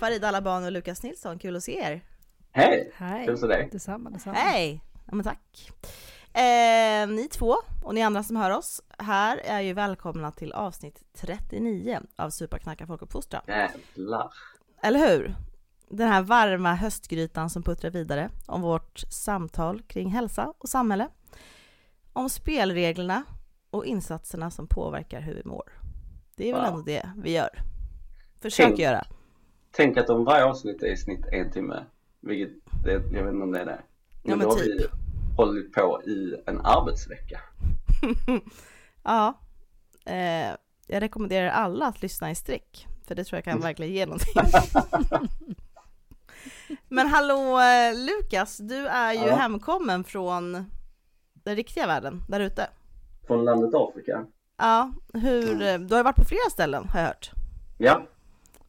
Hej Farida Alaban och Lukas Nilsson, kul att se er! Hej! Hej! Kul att se dig! Detsamma, detsamma. Hej! Ja, men tack! Eh, ni två och ni andra som hör oss här är ju välkomna till avsnitt 39 av Superknacka folkuppfostran. Jävlar! Eller hur? Den här varma höstgrytan som puttrar vidare om vårt samtal kring hälsa och samhälle. Om spelreglerna och insatserna som påverkar hur vi mår. Det är väl Wow. ändå det vi gör. Försöker Tänk. göra. Tänk att om varje avsnitt är i snitt en timme, vilket det, jag vet inte om det är det. Ja, men då har typ. vi hållit på i en arbetsvecka. Ja. Eh, jag rekommenderar alla att lyssna i sträck. För det tror jag kan verkligen ge någonting. Men hallå eh, Lukas, du är ju Ja. hemkommen från den riktiga världen där ute. Från landet Afrika. Ja, hur, eh, du har ju varit på flera ställen har jag hört. Ja,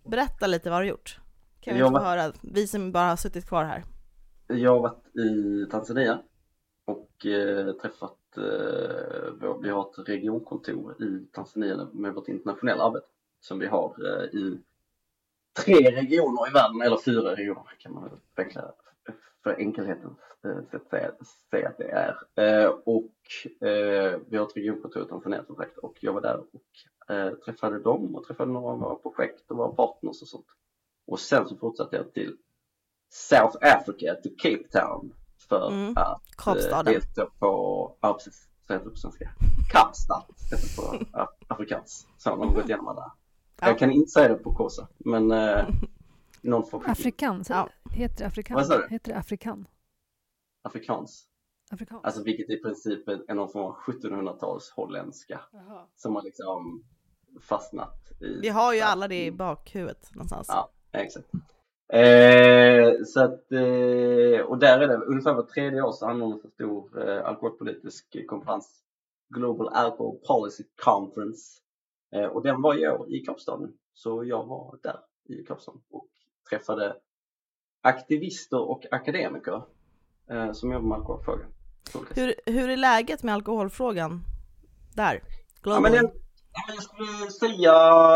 Berätta lite vad du har gjort. Kan vi Jag få var- höra, vi som bara har suttit kvar här. jag har varit i Tanzania och eh, träffat, eh, vi har ett regionkontor i Tanzania med vårt internationella arbete som vi har eh, i tre regioner i världen, eller fyra regioner kan man förenkla för enkelhetens eh, sätt säga, säga att det är. Eh, och eh, vi har ett regionkontor i Tanzania som sagt och jag var där och träffade dem och träffade några av våra projekt och våra partners och sånt. Och sen så fortsatte jag till South Africa, till Cape Town för Mm. att eh, Kapstaden. delta på, ja precis, så heter det på svenska. Kapstad heter det på af- afrikans. Så man har gått igenom alla. Ja. Jag kan inte säga det på Kosa, men eh, någon får Afrikan, Ja. heter det afrikan? Vad sa du? Heter det afrikan? afrikans. Afrikan? Alltså vilket i princip är någon form av 1700-tals holländska som har liksom fastnat i. Vi har ju alla det i bakhuvudet någonstans. Ja, exakt. Eh, så att, eh, och där är det ungefär var tredje år så anordnas en stor eh, alkoholpolitisk konferens. Global Alcohol Policy Conference. Eh, och den var i år i Kapstaden. Så jag var där i Kapstaden och träffade aktivister och akademiker eh, som jobbar med alkoholfrågan. Hur, hur är läget med alkoholfrågan där? Global. ja, jag skulle säga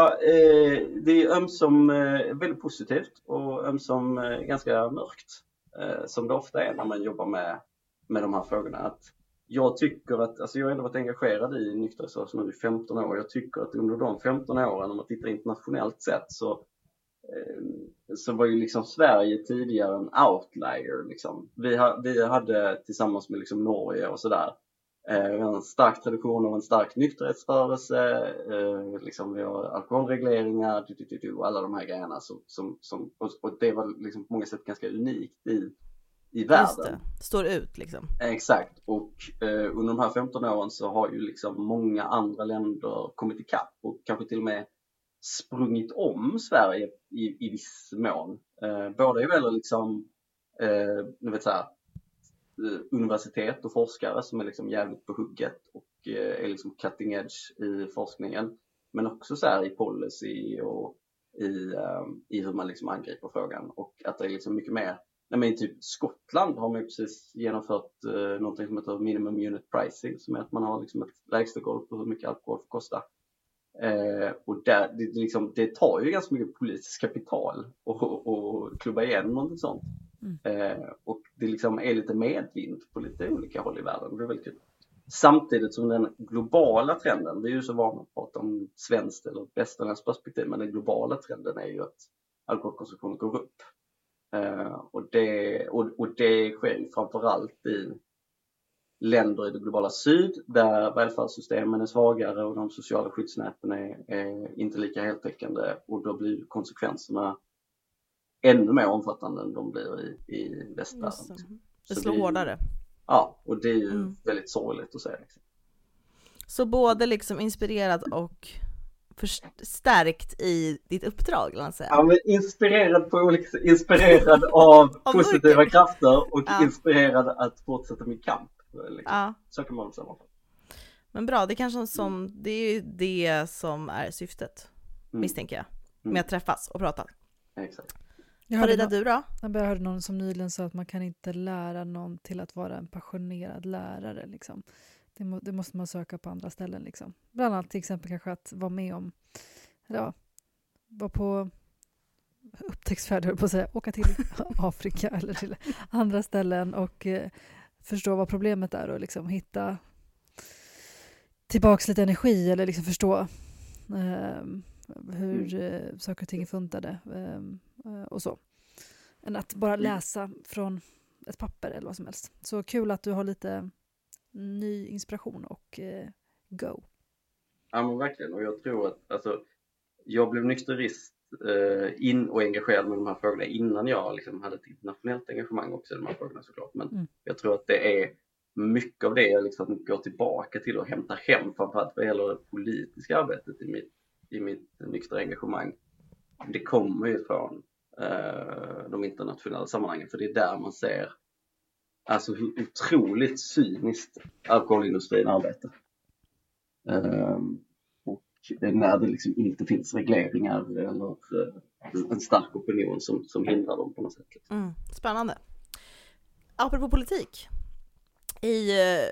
eh, det är ömsom eh, väldigt positivt och ömsom eh, ganska mörkt. Eh, som det ofta är när man jobbar med, med de här frågorna. Att jag tycker att, alltså jag har ändå varit engagerad i nykterhetsrörelsen nu i 15 år. Jag tycker att under de 15 åren, om man tittar internationellt sett, så, eh, så var ju liksom Sverige tidigare en outlier. Liksom. Vi, ha, vi hade tillsammans med liksom Norge och sådär en stark tradition av en stark nykterhetsrörelse, eh, liksom vi har alkoholregleringar, du, du, du, du, och alla de här grejerna som, som, som och, det var liksom på många sätt ganska unikt i, i Just världen. det, står ut liksom. Exakt, och eh, under de här 15 åren så har ju liksom många andra länder kommit ikapp och kanske till och med sprungit om Sverige i, i viss mån. Eh, båda är väl liksom, eh, vet så här, eh, Eh, universitet och forskare som är liksom jävligt på hugget och eh, är liksom cutting edge i forskningen. Men också så här i policy och i, ehm, i hur man liksom angriper frågan och att det är liksom mycket mer Nej, men i typ Skottland har man ju precis genomfört eh, någonting som heter minimum unit pricing som är att man har liksom ett lägsta golv på hur mycket alkohol får kosta. Eh, och där, det, liksom, det tar ju ganska mycket politiskt kapital att klubba igenom någonting sånt. Mm. Eh, och det liksom är lite medvind på lite olika håll i världen. Det är väldigt kul. Samtidigt som den globala trenden, vi är ju så vana att prata om svenskt eller västerländskt perspektiv, men den globala trenden är ju att alkoholkonsumtionen går upp. Eh, och, det, och, och det sker ju framförallt i länder i det globala syd där välfärdssystemen är svagare och de sociala skyddsnäten är, är inte lika heltäckande och då blir konsekvenserna ännu mer omfattande än de blir i, i västvärlden. det. Slår det ju- hårdare. Ja, och det är ju Mm. väldigt sorgligt att se. Liksom. Så både liksom inspirerad och förstärkt i ditt uppdrag. Ja, men inspirerad på olika. Inspirerad av Av positiva mörker. krafter och Ja. inspirerad att fortsätta min kamp. Liksom. Ja, Så kan man sammanfatta. men bra, det kanske som, det är ju det som är syftet, Mm. misstänker jag, Mm. med att träffas och prata. Exakt. Jag Farida, du då? jag hörde någon som nyligen sa att man kan inte lära någon till att vara en passionerad lärare. Liksom. Det, må, det måste man söka på andra ställen. Liksom. Bland annat till exempel kanske att vara med om, ja, vara på upptäcktsfärd, höll på att säga, åka till Afrika eller till andra ställen och eh, förstå vad problemet är och liksom hitta tillbaks lite energi eller liksom förstå eh, hur Mm. eh, saker och ting är funtade eh, och så. Än att bara läsa från ett papper eller vad som helst. Så kul att du har lite ny inspiration och eh, go. Ja men verkligen och jag tror att alltså, jag blev nykterist eh, in och engagerad med de här frågorna innan jag liksom hade ett internationellt engagemang också i de här frågorna såklart. Men Mm. jag tror att det är mycket av det jag liksom går tillbaka till och hämtar hem framförallt vad gäller det politiska arbetet i mitt, i mitt nyktra engagemang. Det kommer ju från eh, de internationella sammanhangen för det är där man ser alltså hur otroligt cyniskt alkoholindustrin arbetar. Ehm, och när det liksom inte finns regleringar eller eh, en stark opinion som, som hindrar dem på något sätt. Liksom. Mm, spännande. Apropå politik. I, eh,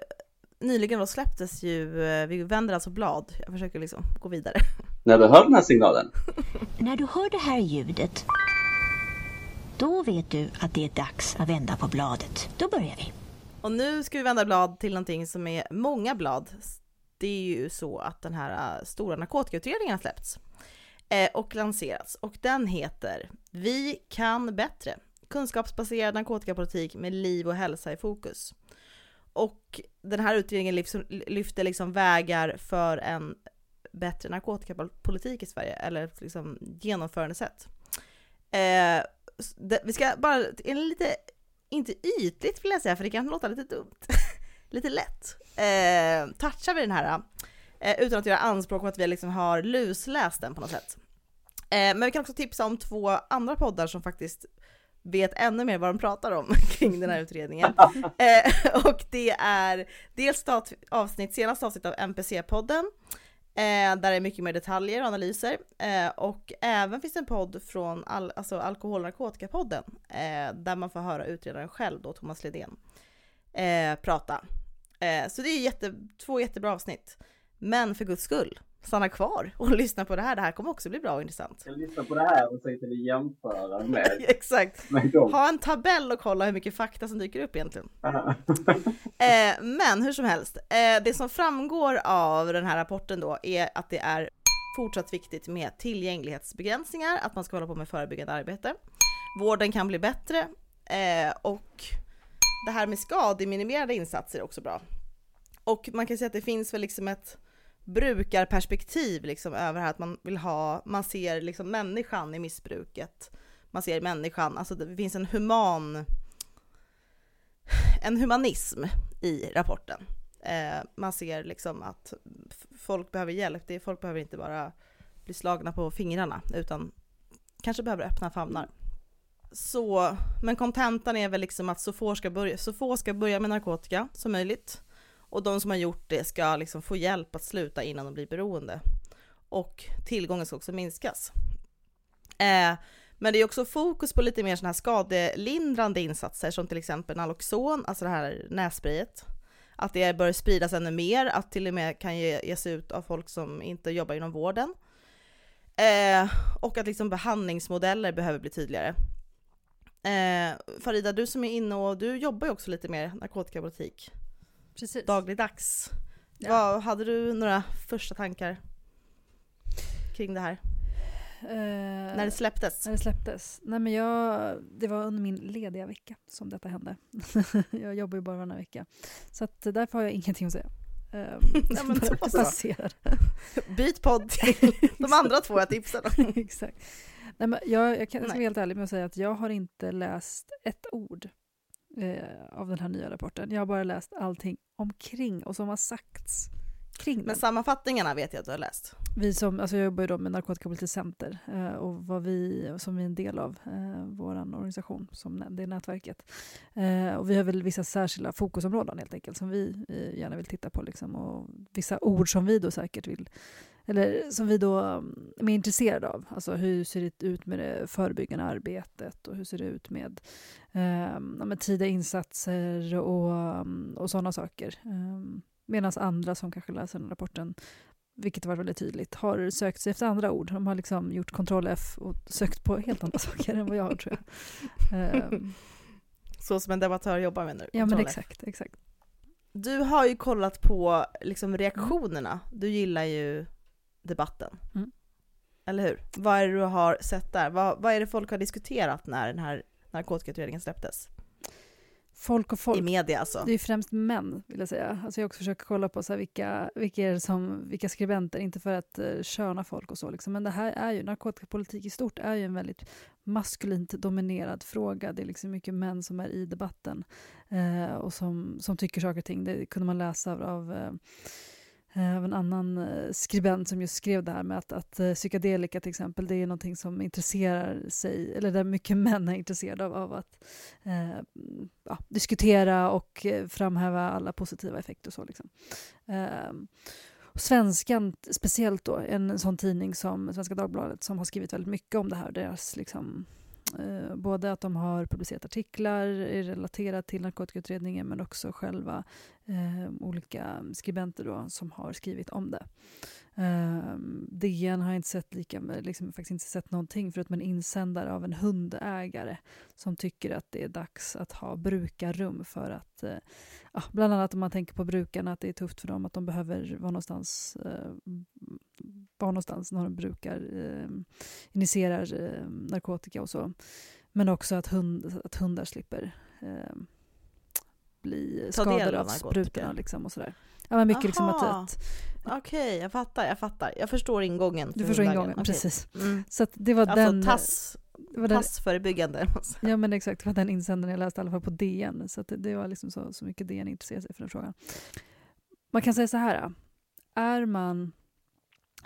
nyligen då släpptes ju, eh, vi vänder alltså blad, jag försöker liksom gå vidare. När du hör den här signalen, När du hör det här ljudet, då vet du att det är dags att vända på bladet. Då börjar vi. Och nu ska vi vända blad till någonting som är många blad. Det är ju så att den här äh, stora narkotikautredningen har släppts eh, och lanserats och den heter Vi kan bättre. Kunskapsbaserad narkotikapolitik med liv och hälsa i fokus. Och den här utredningen lyfter, liksom vägar för en bättre narkotikapolitik i Sverige, eller liksom genomförandesätt. Eh, vi ska bara, en lite, inte ytligt vill jag säga, för det kan låta lite dumt, lite lätt, eh, touchar vi den här, eh, utan att göra anspråk på att vi liksom har lusläst den på något sätt. Eh, men vi kan också tipsa om två andra poddar som faktiskt vet ännu mer vad de pratar om kring den här utredningen. Eh, och det är dels avsnitt, senaste avsnitt av NPC-podden, eh, där det är mycket mer detaljer och analyser. Eh, och även finns det en podd från al alltså Alkohol och narkotikapodden, eh, där man får höra utredaren själv då, Thomas Ledén, eh, prata. Eh, så det är jätte, två jättebra avsnitt. Men för guds skull, stanna kvar och lyssna på det här. Det här kommer också bli bra och intressant. jag lyssnar på det här och så kan vi jämföra med, Exakt. med. Ha en tabell och kolla hur mycket fakta som dyker upp egentligen. Eh, men hur som helst, eh, det som framgår av den här rapporten då är att det är fortsatt viktigt med tillgänglighetsbegränsningar, att man ska hålla på med förebyggande arbete. Vården kan bli bättre eh, och det här med skademinimerade insatser är också bra. Och man kan säga att det finns väl liksom ett brukarperspektiv liksom över det här att man vill ha, man ser liksom människan i missbruket. Man ser människan, alltså det finns en human en humanism i rapporten. Eh, man ser liksom att folk behöver hjälp. Det är, folk behöver inte bara bli slagna på fingrarna utan kanske behöver öppna famnar. Så, men kontentan är väl liksom att så få, ska börja, så få ska börja med narkotika som möjligt. Och de som har gjort det ska liksom få hjälp att sluta innan de blir beroende. Och tillgången ska också minskas. Eh, men det är också fokus på lite mer sådana här skadelindrande insatser som till exempel Naloxon, alltså det här nässprayet. Att det bör spridas ännu mer, att till och med kan ge, ges ut av folk som inte jobbar inom vården. Eh, och att liksom behandlingsmodeller behöver bli tydligare. Eh, Farida, du som är inne och du jobbar ju också lite mer narkotikapolitik Precis. dagligdags. Ja. Vad, hade du några första tankar kring det här? När det släpptes? När det släpptes? Nej, men jag, det var under min lediga vecka som detta hände. jag jobbar ju bara varannan vecka. Så att därför har jag ingenting att säga. Um, Ja, men så. Byt podd till de andra två jag tipsade om. Exakt. Nej, men jag, jag kan vara helt ärlig med att säga att jag har inte läst ett ord eh, av den här nya rapporten. Jag har bara läst allting omkring och som har sagts kring den. Men sammanfattningarna vet jag att du har läst. Vi som, alltså jag jobbar ju då med Narkotikapolitiskt center eh, och vad vi, som vi är en del av, eh, vår organisation, som det nätverket. Eh, och vi har väl vissa särskilda fokusområden helt enkelt som vi eh, gärna vill titta på. Liksom, och vissa ord som vi då säkert vill, eller som vi då mm, är mer intresserade av. Alltså hur ser det ut med det förebyggande arbetet och hur ser det ut med, eh, med tidiga insatser och, mm, och sådana saker. Eh, Medan andra som kanske läser den rapporten vilket varit väldigt tydligt, har sökt sig efter andra ord. De har liksom gjort kontroll F och sökt på helt andra saker än vad jag har tror jag. Um, Så som en debattör jobbar med nu? Ja men exakt, exakt. Du har ju kollat på liksom reaktionerna, du gillar ju debatten. Mm. Eller hur? Vad är det du har sett där? Vad, vad är det folk har diskuterat när den här narkotikautredningen släpptes? Folk och folk. I media alltså? Det är främst män, vill jag säga. Alltså jag också försökt kolla på så vilka, vilka, som, vilka skribenter, inte för att uh, köna folk och så, liksom. men det här är ju, narkotikapolitik i stort är ju en väldigt maskulint dominerad fråga. Det är liksom mycket män som är i debatten uh, och som, som tycker saker och ting. Det kunde man läsa av, av Eh, Eh, av en annan eh, skribent som just skrev det här med att, att eh, psykedelika till exempel, det är någonting som intresserar sig, eller där mycket män är intresserade av, av att eh, ja, diskutera och framhäva alla positiva effekter och så. Liksom. Eh, och Svenskan speciellt då, en sån tidning som Svenska Dagbladet som har skrivit väldigt mycket om det här, deras liksom, Eh, både att de har publicerat artiklar relaterat till narkotikautredningen men också själva eh, olika skribenter då, som har skrivit om det. Eh, DN har inte sett lika, liksom, faktiskt inte sett någonting förutom en insändare av en hundägare som tycker att det är dags att ha brukarrum för att, eh, ja, bland annat om man tänker på brukarna, att det är tufft för dem att de behöver vara någonstans eh, vara någonstans när de brukar eh, initierar eh, narkotika och så. Men också att, hund, att hundar slipper ehm, bli skadade av sprutorna liksom och sådär. Ja, men mycket liksom att, Okej, okay, jag fattar, jag fattar. Jag förstår ingången. Du förstår ingången, okay. precis. Mm. Så det var alltså, den... Tass, var den, tassförebyggande. Ja men exakt, det var den insändaren jag läste i alla fall på DN. Så det, det, var liksom så, så mycket DN intresserade sig för den frågan. Man kan säga så här, är man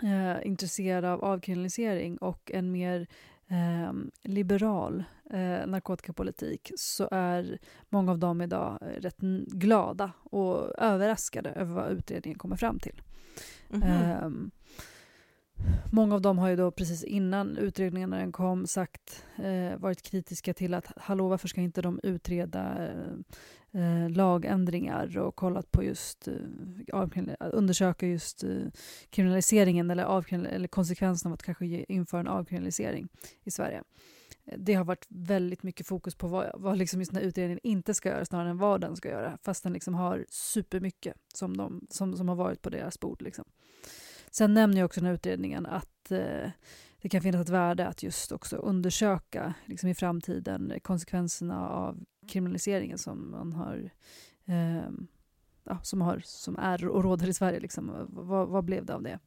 eh, intresserade av avkriminalisering och en mer eh, liberal eh, narkotikapolitik så är många av dem idag rätt glada och överraskade över vad utredningen kommer fram till. Mm -hmm. Många av dem har ju då precis innan utredningen när den kom sagt, eh, varit kritiska till att hallå varför ska inte de utreda eh, eh, lagändringar och kollat på just, eh, undersöka just eh, kriminaliseringen eller, eller konsekvenserna av att kanske införa en avkriminalisering i Sverige. Det har varit väldigt mycket fokus på vad, vad liksom just den här utredningen inte ska göra snarare än vad den ska göra, fast den liksom har supermycket som, de, som, som har varit på deras bord. Liksom. Sen nämner jag också den här utredningen att eh, det kan finnas ett värde att just också undersöka liksom i framtiden konsekvenserna av kriminaliseringen som man har eh, ja, som, har, som är och råder i Sverige. Liksom. Vad, vad blev det av det?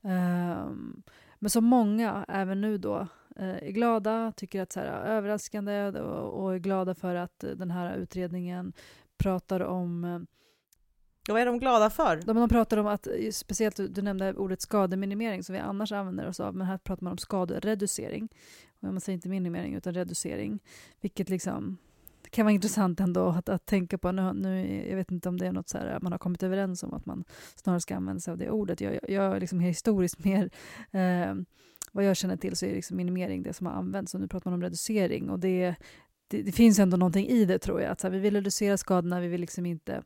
Um, men som många, även nu då, eh, är glada, tycker att det är överraskande och, och, är glada för att den här utredningen pratar om eh, och vad är de glada för? De, de pratar om att, speciellt du nämnde ordet skademinimering som vi annars använder oss av, men här pratar man om skadereducering. Och man säger inte minimering utan reducering, vilket liksom det kan vara intressant ändå att, att tänka på. Nu, nu, jag vet inte om det är något så här, man har kommit överens om att man snarare ska använda sig av det ordet. Jag, jag, jag liksom historiskt mer eh, vad jag känner till så är liksom minimering det som har använts och nu pratar man om reducering och det, det, det finns ändå någonting i det tror jag. Att så här, vi vill reducera skadorna, vi vill liksom inte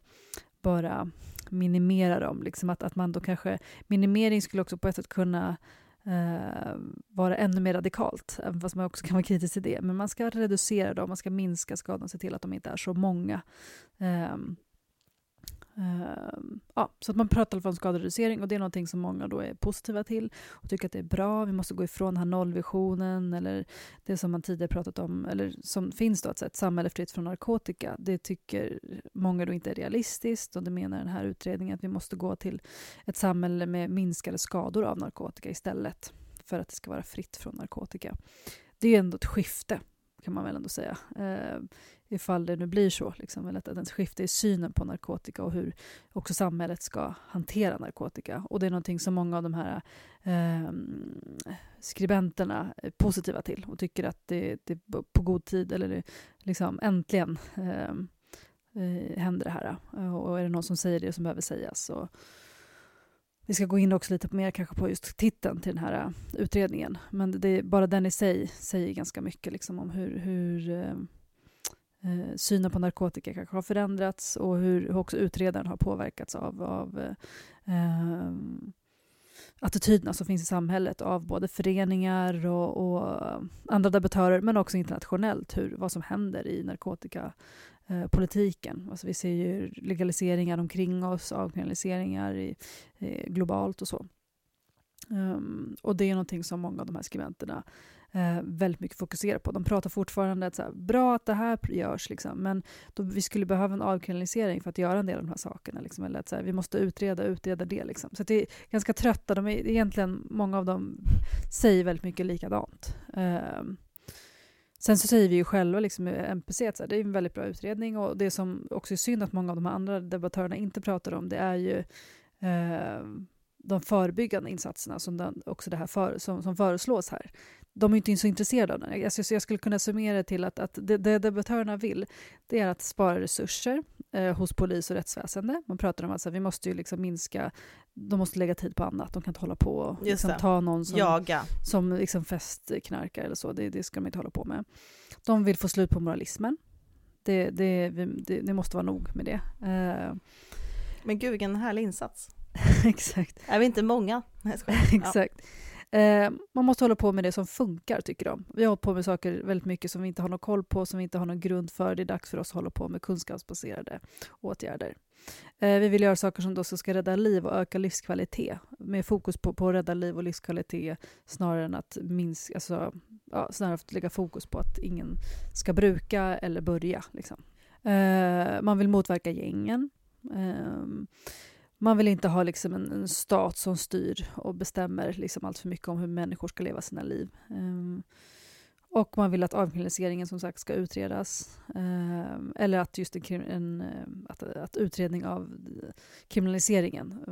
bara minimera dem. Liksom att, att man då kanske, minimering skulle också på ett sätt kunna eh, vara ännu mer radikalt, även fast man också kan vara kritisk till det. Men man ska reducera dem, man ska minska skadan och se till att de inte är så många. Eh, Uh, ja, så att man pratar i alla fall om skadereducering och det är någonting som många då är positiva till och tycker att det är bra. Vi måste gå ifrån den här nollvisionen eller det som man tidigare pratat om, eller som finns då, att ett samhälle fritt från narkotika. Det tycker många då inte är realistiskt och det menar den här utredningen att vi måste gå till ett samhälle med minskade skador av narkotika istället för att det ska vara fritt från narkotika. Det är ändå ett skifte kan man väl ändå säga. Uh, ifall det nu blir så, liksom, eller att den skiftar i synen på narkotika och hur också samhället ska hantera narkotika. Och det är någonting som många av de här eh, skribenterna är positiva till och tycker att det, det på god tid, eller det, liksom äntligen eh, eh, händer det här. Och är det någon som säger det som behöver sägas så vi ska gå in också lite mer kanske på just titeln till den här eh, utredningen. Men det, bara den i sig säger ganska mycket liksom om hur, hur eh, eh, synen på narkotika kanske har förändrats och hur, hur också utredaren har påverkats av, av eh, ehm, attityderna som finns i samhället av både föreningar och, och eh, andra debattörer men också internationellt hur, vad som händer i narkotikapolitiken. Eh, alltså vi ser ju legaliseringar omkring oss, avkriminaliseringar i, eh, globalt och så. Um, och det är någonting som många av de här skribenterna eh, väldigt mycket fokuserar på. De pratar fortfarande att så här, bra att det här görs, liksom, men då, vi skulle behöva en avkriminalisering för att göra en del av de här sakerna. Liksom, eller att så här, vi måste utreda utreda det. Liksom. Så det är ganska trötta. De är, egentligen, många av dem säger väldigt mycket likadant. Eh, Sen så säger vi ju själva liksom, MPC att det är en väldigt bra utredning och det som också är synd att många av de andra debattörerna inte pratar om det är ju eh, de förebyggande insatserna som, den, också det här för, som, som föreslås här de är inte så intresserade av den. Alltså, jag skulle kunna summera det till att, att det, det debattörerna vill det är att spara resurser eh, hos polis och rättsväsende. Man pratar om att alltså, vi måste ju liksom minska, de måste lägga tid på annat. De kan inte hålla på och liksom, ta någon som, Jaga. som liksom festknarkar eller så. Det, det ska de inte hålla på med. De vill få slut på moralismen. Det, det, det, det måste vara nog med det. Eh, Men gud, vilken härlig insats. Exakt. Är vi inte många? Nej, Exakt. Ja. Eh, man måste hålla på med det som funkar, tycker de. Vi har hållit på med saker väldigt mycket som vi inte har någon koll på, som vi inte har någon grund för. Det är dags för oss att hålla på med kunskapsbaserade åtgärder. Eh, vi vill göra saker som då ska rädda liv och öka livskvalitet, med fokus på, på att rädda liv och livskvalitet snarare än att minska, alltså, ja, snarare att lägga fokus på att ingen ska bruka eller börja. Liksom. Eh, man vill motverka gängen. Um, man vill inte ha liksom en, en, stat som styr och bestämmer liksom allt för mycket om hur människor ska leva sina liv. Um, och man vill att avkriminaliseringen som sagt ska utredas. Um, eller att just en, en eh, att, att, utredning av kriminaliseringen,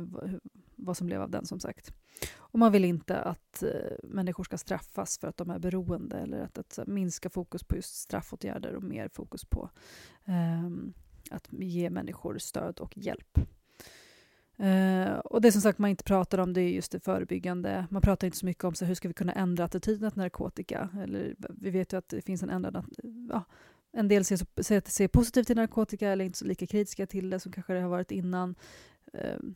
vad som blev av den som sagt. Och man vill inte att uh, människor ska straffas för att de är beroende eller att, att minska fokus på just straffåtgärder och mer fokus på um, att ge människor stöd och hjälp. Uh, och det som sagt man inte pratar om det är just det förebyggande. Man pratar inte så mycket om så hur ska vi kunna ändra attityden till narkotika. Eller, vi vet ju att det finns en ändrad... Ja, en del ser, ser, ser positivt till narkotika eller inte så lika kritiska till det som kanske det har varit innan. Uh,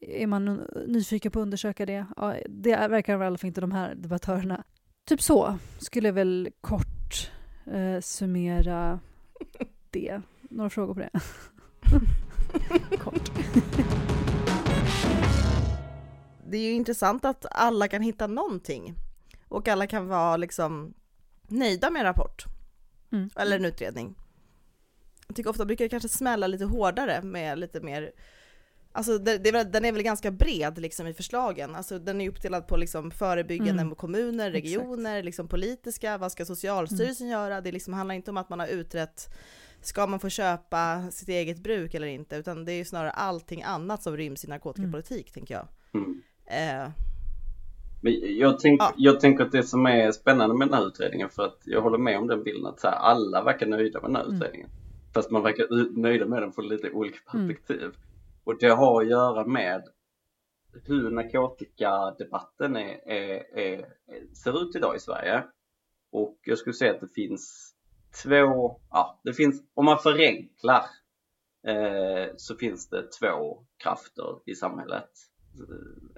är man nyfiken på att undersöka det? Ja, det verkar i alla fall inte de här debattörerna. Typ så skulle jag väl kort uh, summera det. Några frågor på det? kort det är ju intressant att alla kan hitta någonting och alla kan vara liksom nöjda med en rapport mm. eller en utredning. Jag tycker ofta brukar det kanske smälla lite hårdare med lite mer Alltså det, det, den är väl ganska bred liksom i förslagen, alltså den är uppdelad på liksom förebyggande mm. kommuner, regioner, liksom politiska, vad ska Socialstyrelsen mm. göra? Det liksom handlar inte om att man har utrett ska man få köpa sitt eget bruk eller inte, utan det är ju snarare allting annat som ryms i narkotikapolitik, mm. tänker jag. Mm. Eh. Men jag, tänk, ja. jag tänker att det som är spännande med den här utredningen, för att jag håller med om den bilden att så här, alla verkar nöjda med den här mm. utredningen. Fast man verkar nöjda med den från lite olika mm. perspektiv. Mm. Och det har att göra med hur narkotikadebatten är, är, är, ser ut idag i Sverige. Och jag skulle säga att det finns två, ja, det finns, om man förenklar eh, så finns det två krafter i samhället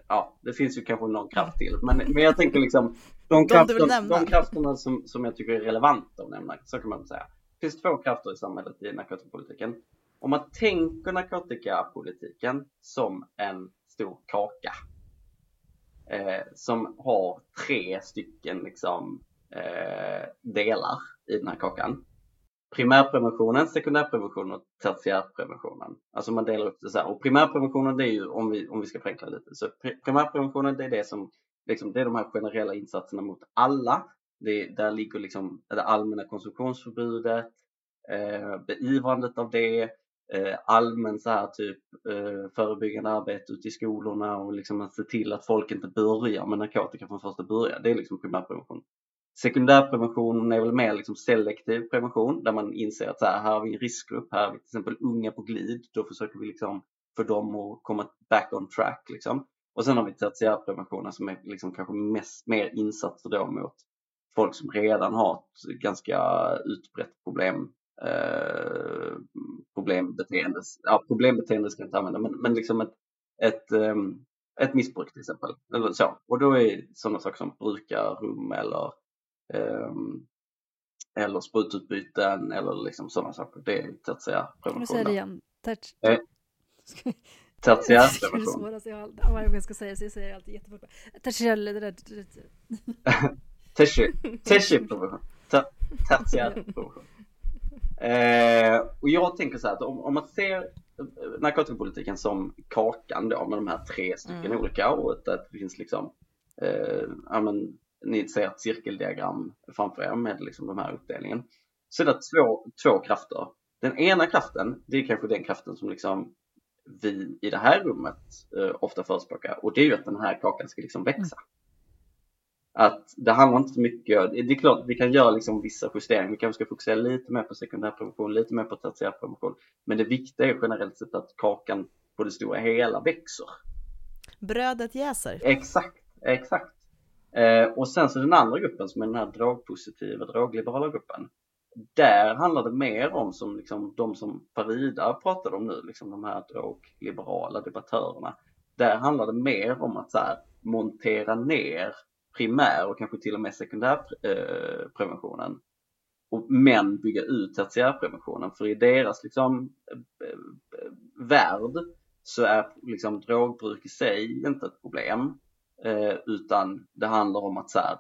ja, det finns ju kanske någon kraft till. Men, men jag tänker liksom de, krafterna, de krafterna som, som jag tycker är relevanta att nämna, så kan man säga. Det finns två krafter i samhället i narkotikapolitiken. Om man tänker narkotikapolitiken som en stor kaka eh, som har tre stycken liksom, eh, delar i den här kakan primärpreventionen, sekundärpreventionen och tertiärpreventionen. Alltså man delar upp det så här. Och primärpreventionen det är ju, om vi, om vi ska förenkla lite, så primärpreventionen det är det som, liksom, det är de här generella insatserna mot alla. Det, där ligger liksom det allmänna konsumtionsförbudet, eh, beivrandet av det, eh, allmän så här typ eh, förebyggande arbete ute i skolorna och liksom att se till att folk inte börjar med narkotika från första början. Det är liksom primärprevention. Sekundärprevention är väl mer liksom selektiv prevention där man inser att så här, här har vi en riskgrupp, här har vi till exempel unga på glid. Då försöker vi liksom få dem att komma back on track. Liksom. Och sen har vi tertiärpreventionen som är liksom kanske mest, mer insatser då mot folk som redan har ett ganska utbrett problem eh, problembeteende. Ja, problembeteende ska jag inte använda, men, men liksom ett, ett ehm, ett missbruk till exempel. Eller så. Och då är sådana saker som brukarrum eller eller sprututbyten eller liksom sådana saker. Det är tertiär prevention. Kan du det igen? Tertiär eh, prevention. Det är det svåraste jag. Varje gång jag ska säga så jag säger alltid jättefort. Tertiär, det där. Tertiär prevention. Tertiär prevention. Eh, och jag tänker så här att om, om man ser narkotikapolitiken som kakan då med de här tre stycken mm. olika och att det finns liksom eh, ja, men, ni ser ett cirkeldiagram framför er med liksom de här uppdelningen. Så är det två, två krafter. Den ena kraften, det är kanske den kraften som liksom vi i det här rummet eh, ofta förespråkar och det är ju att den här kakan ska liksom växa. Mm. Att det handlar inte så mycket, det är klart vi kan göra liksom vissa justeringar, vi kanske ska fokusera lite mer på sekundärprevention, lite mer på tertiärprevention. Men det viktiga är generellt sett att kakan på det stora hela växer. Brödet jäser. Exakt, exakt. Eh, och sen så den andra gruppen som är den här drogpositiva, drogliberala gruppen. Där handlar det mer om som liksom de som Farida pratade om nu, liksom de här drogliberala debattörerna. Där handlar det mer om att så här, montera ner primär och kanske till och med sekundärpreventionen. Eh, och, men bygga ut tertiärpreventionen för i deras liksom, eh, eh, värld så är liksom drogbruk i sig inte ett problem Eh, utan det handlar om att så här,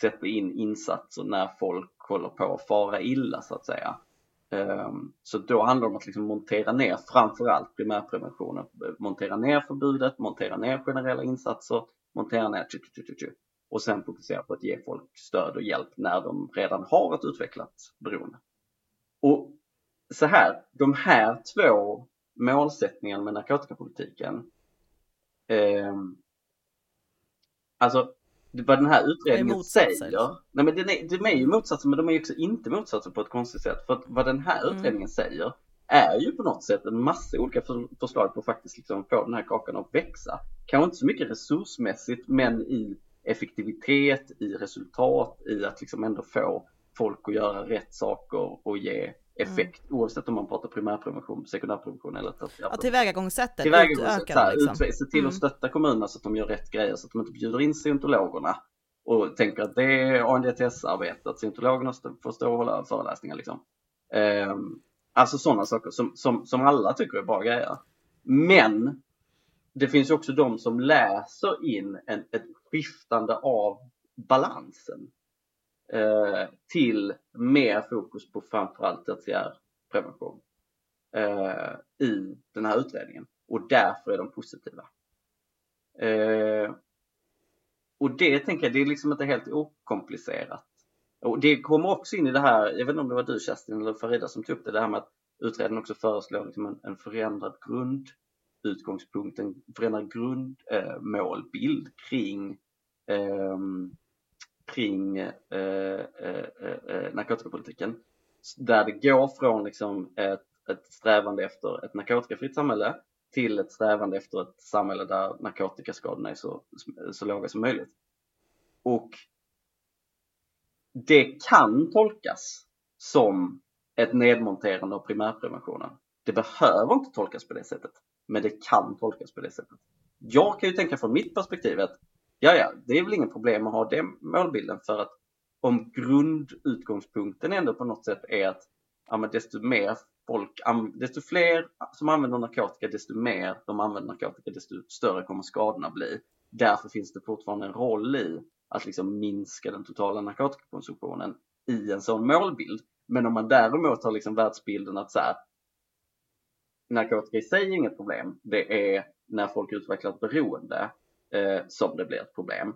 sätta in insatser när folk håller på att fara illa så att säga. Eh, så då handlar det om att liksom montera ner framförallt primärpreventionen, montera ner förbudet, montera ner generella insatser, montera ner tju, tju, tju, tju, och sen fokusera på att ge folk stöd och hjälp när de redan har ett utvecklat beroende. Och så här, de här två målsättningarna med narkotikapolitiken eh, Alltså, vad den här utredningen säger, nej men den är, de är ju motsatser men de är också inte motsatser på ett konstigt sätt. För att vad den här mm. utredningen säger är ju på något sätt en massa olika förslag på att faktiskt liksom få den här kakan att växa. Kanske inte så mycket resursmässigt men i effektivitet, i resultat, i att liksom ändå få folk att göra rätt saker och ge effekt mm. oavsett om man pratar primärprevention, sekundärprevention eller tertiärprevention. Ja, tillvägagångssättet, tillvägagångssättet utöka liksom. Se till att mm. stötta kommunerna så att de gör rätt grejer så att de inte bjuder in scientologerna och tänker att det är ANDTS-arbete, att scientologerna får stå och hålla föreläsningar liksom. Um, alltså sådana saker som, som, som alla tycker är bra grejer. Men det finns också de som läser in en, ett skiftande av balansen eh, till mer fokus på framförallt tertiär prevention eh, i den här utredningen och därför är de positiva. Eh, och det tänker jag, det är liksom inte helt okomplicerat. Och det kommer också in i det här, jag vet inte om det var du Kerstin eller Farida som tog upp det, det här med att utredningen också föreslår liksom en, en förändrad grundutgångspunkt, en förändrad grundmålbild eh, kring eh, kring eh, eh, eh, eh narkotikapolitiken. Där det går från liksom ett, ett strävande efter ett narkotikafritt samhälle till ett strävande efter ett samhälle där narkotikaskadorna är så, så låga som möjligt. Och det kan tolkas som ett nedmonterande av primärpreventionen. Det behöver inte tolkas på det sättet, men det kan tolkas på det sättet. Jag kan ju tänka från mitt perspektiv att ja, ja, det är väl inget problem att ha den målbilden för att om grundutgångspunkten ändå på något sätt är att ja, men desto mer folk, desto fler som använder narkotika, desto mer de använder narkotika, desto större kommer skadorna bli. Därför finns det fortfarande en roll i att liksom minska den totala narkotikakonsumtionen i en sån målbild. Men om man däremot har liksom världsbilden att så här, narkotika i sig är inget problem, det är när folk utvecklar ett beroende Eh, som det blir ett problem.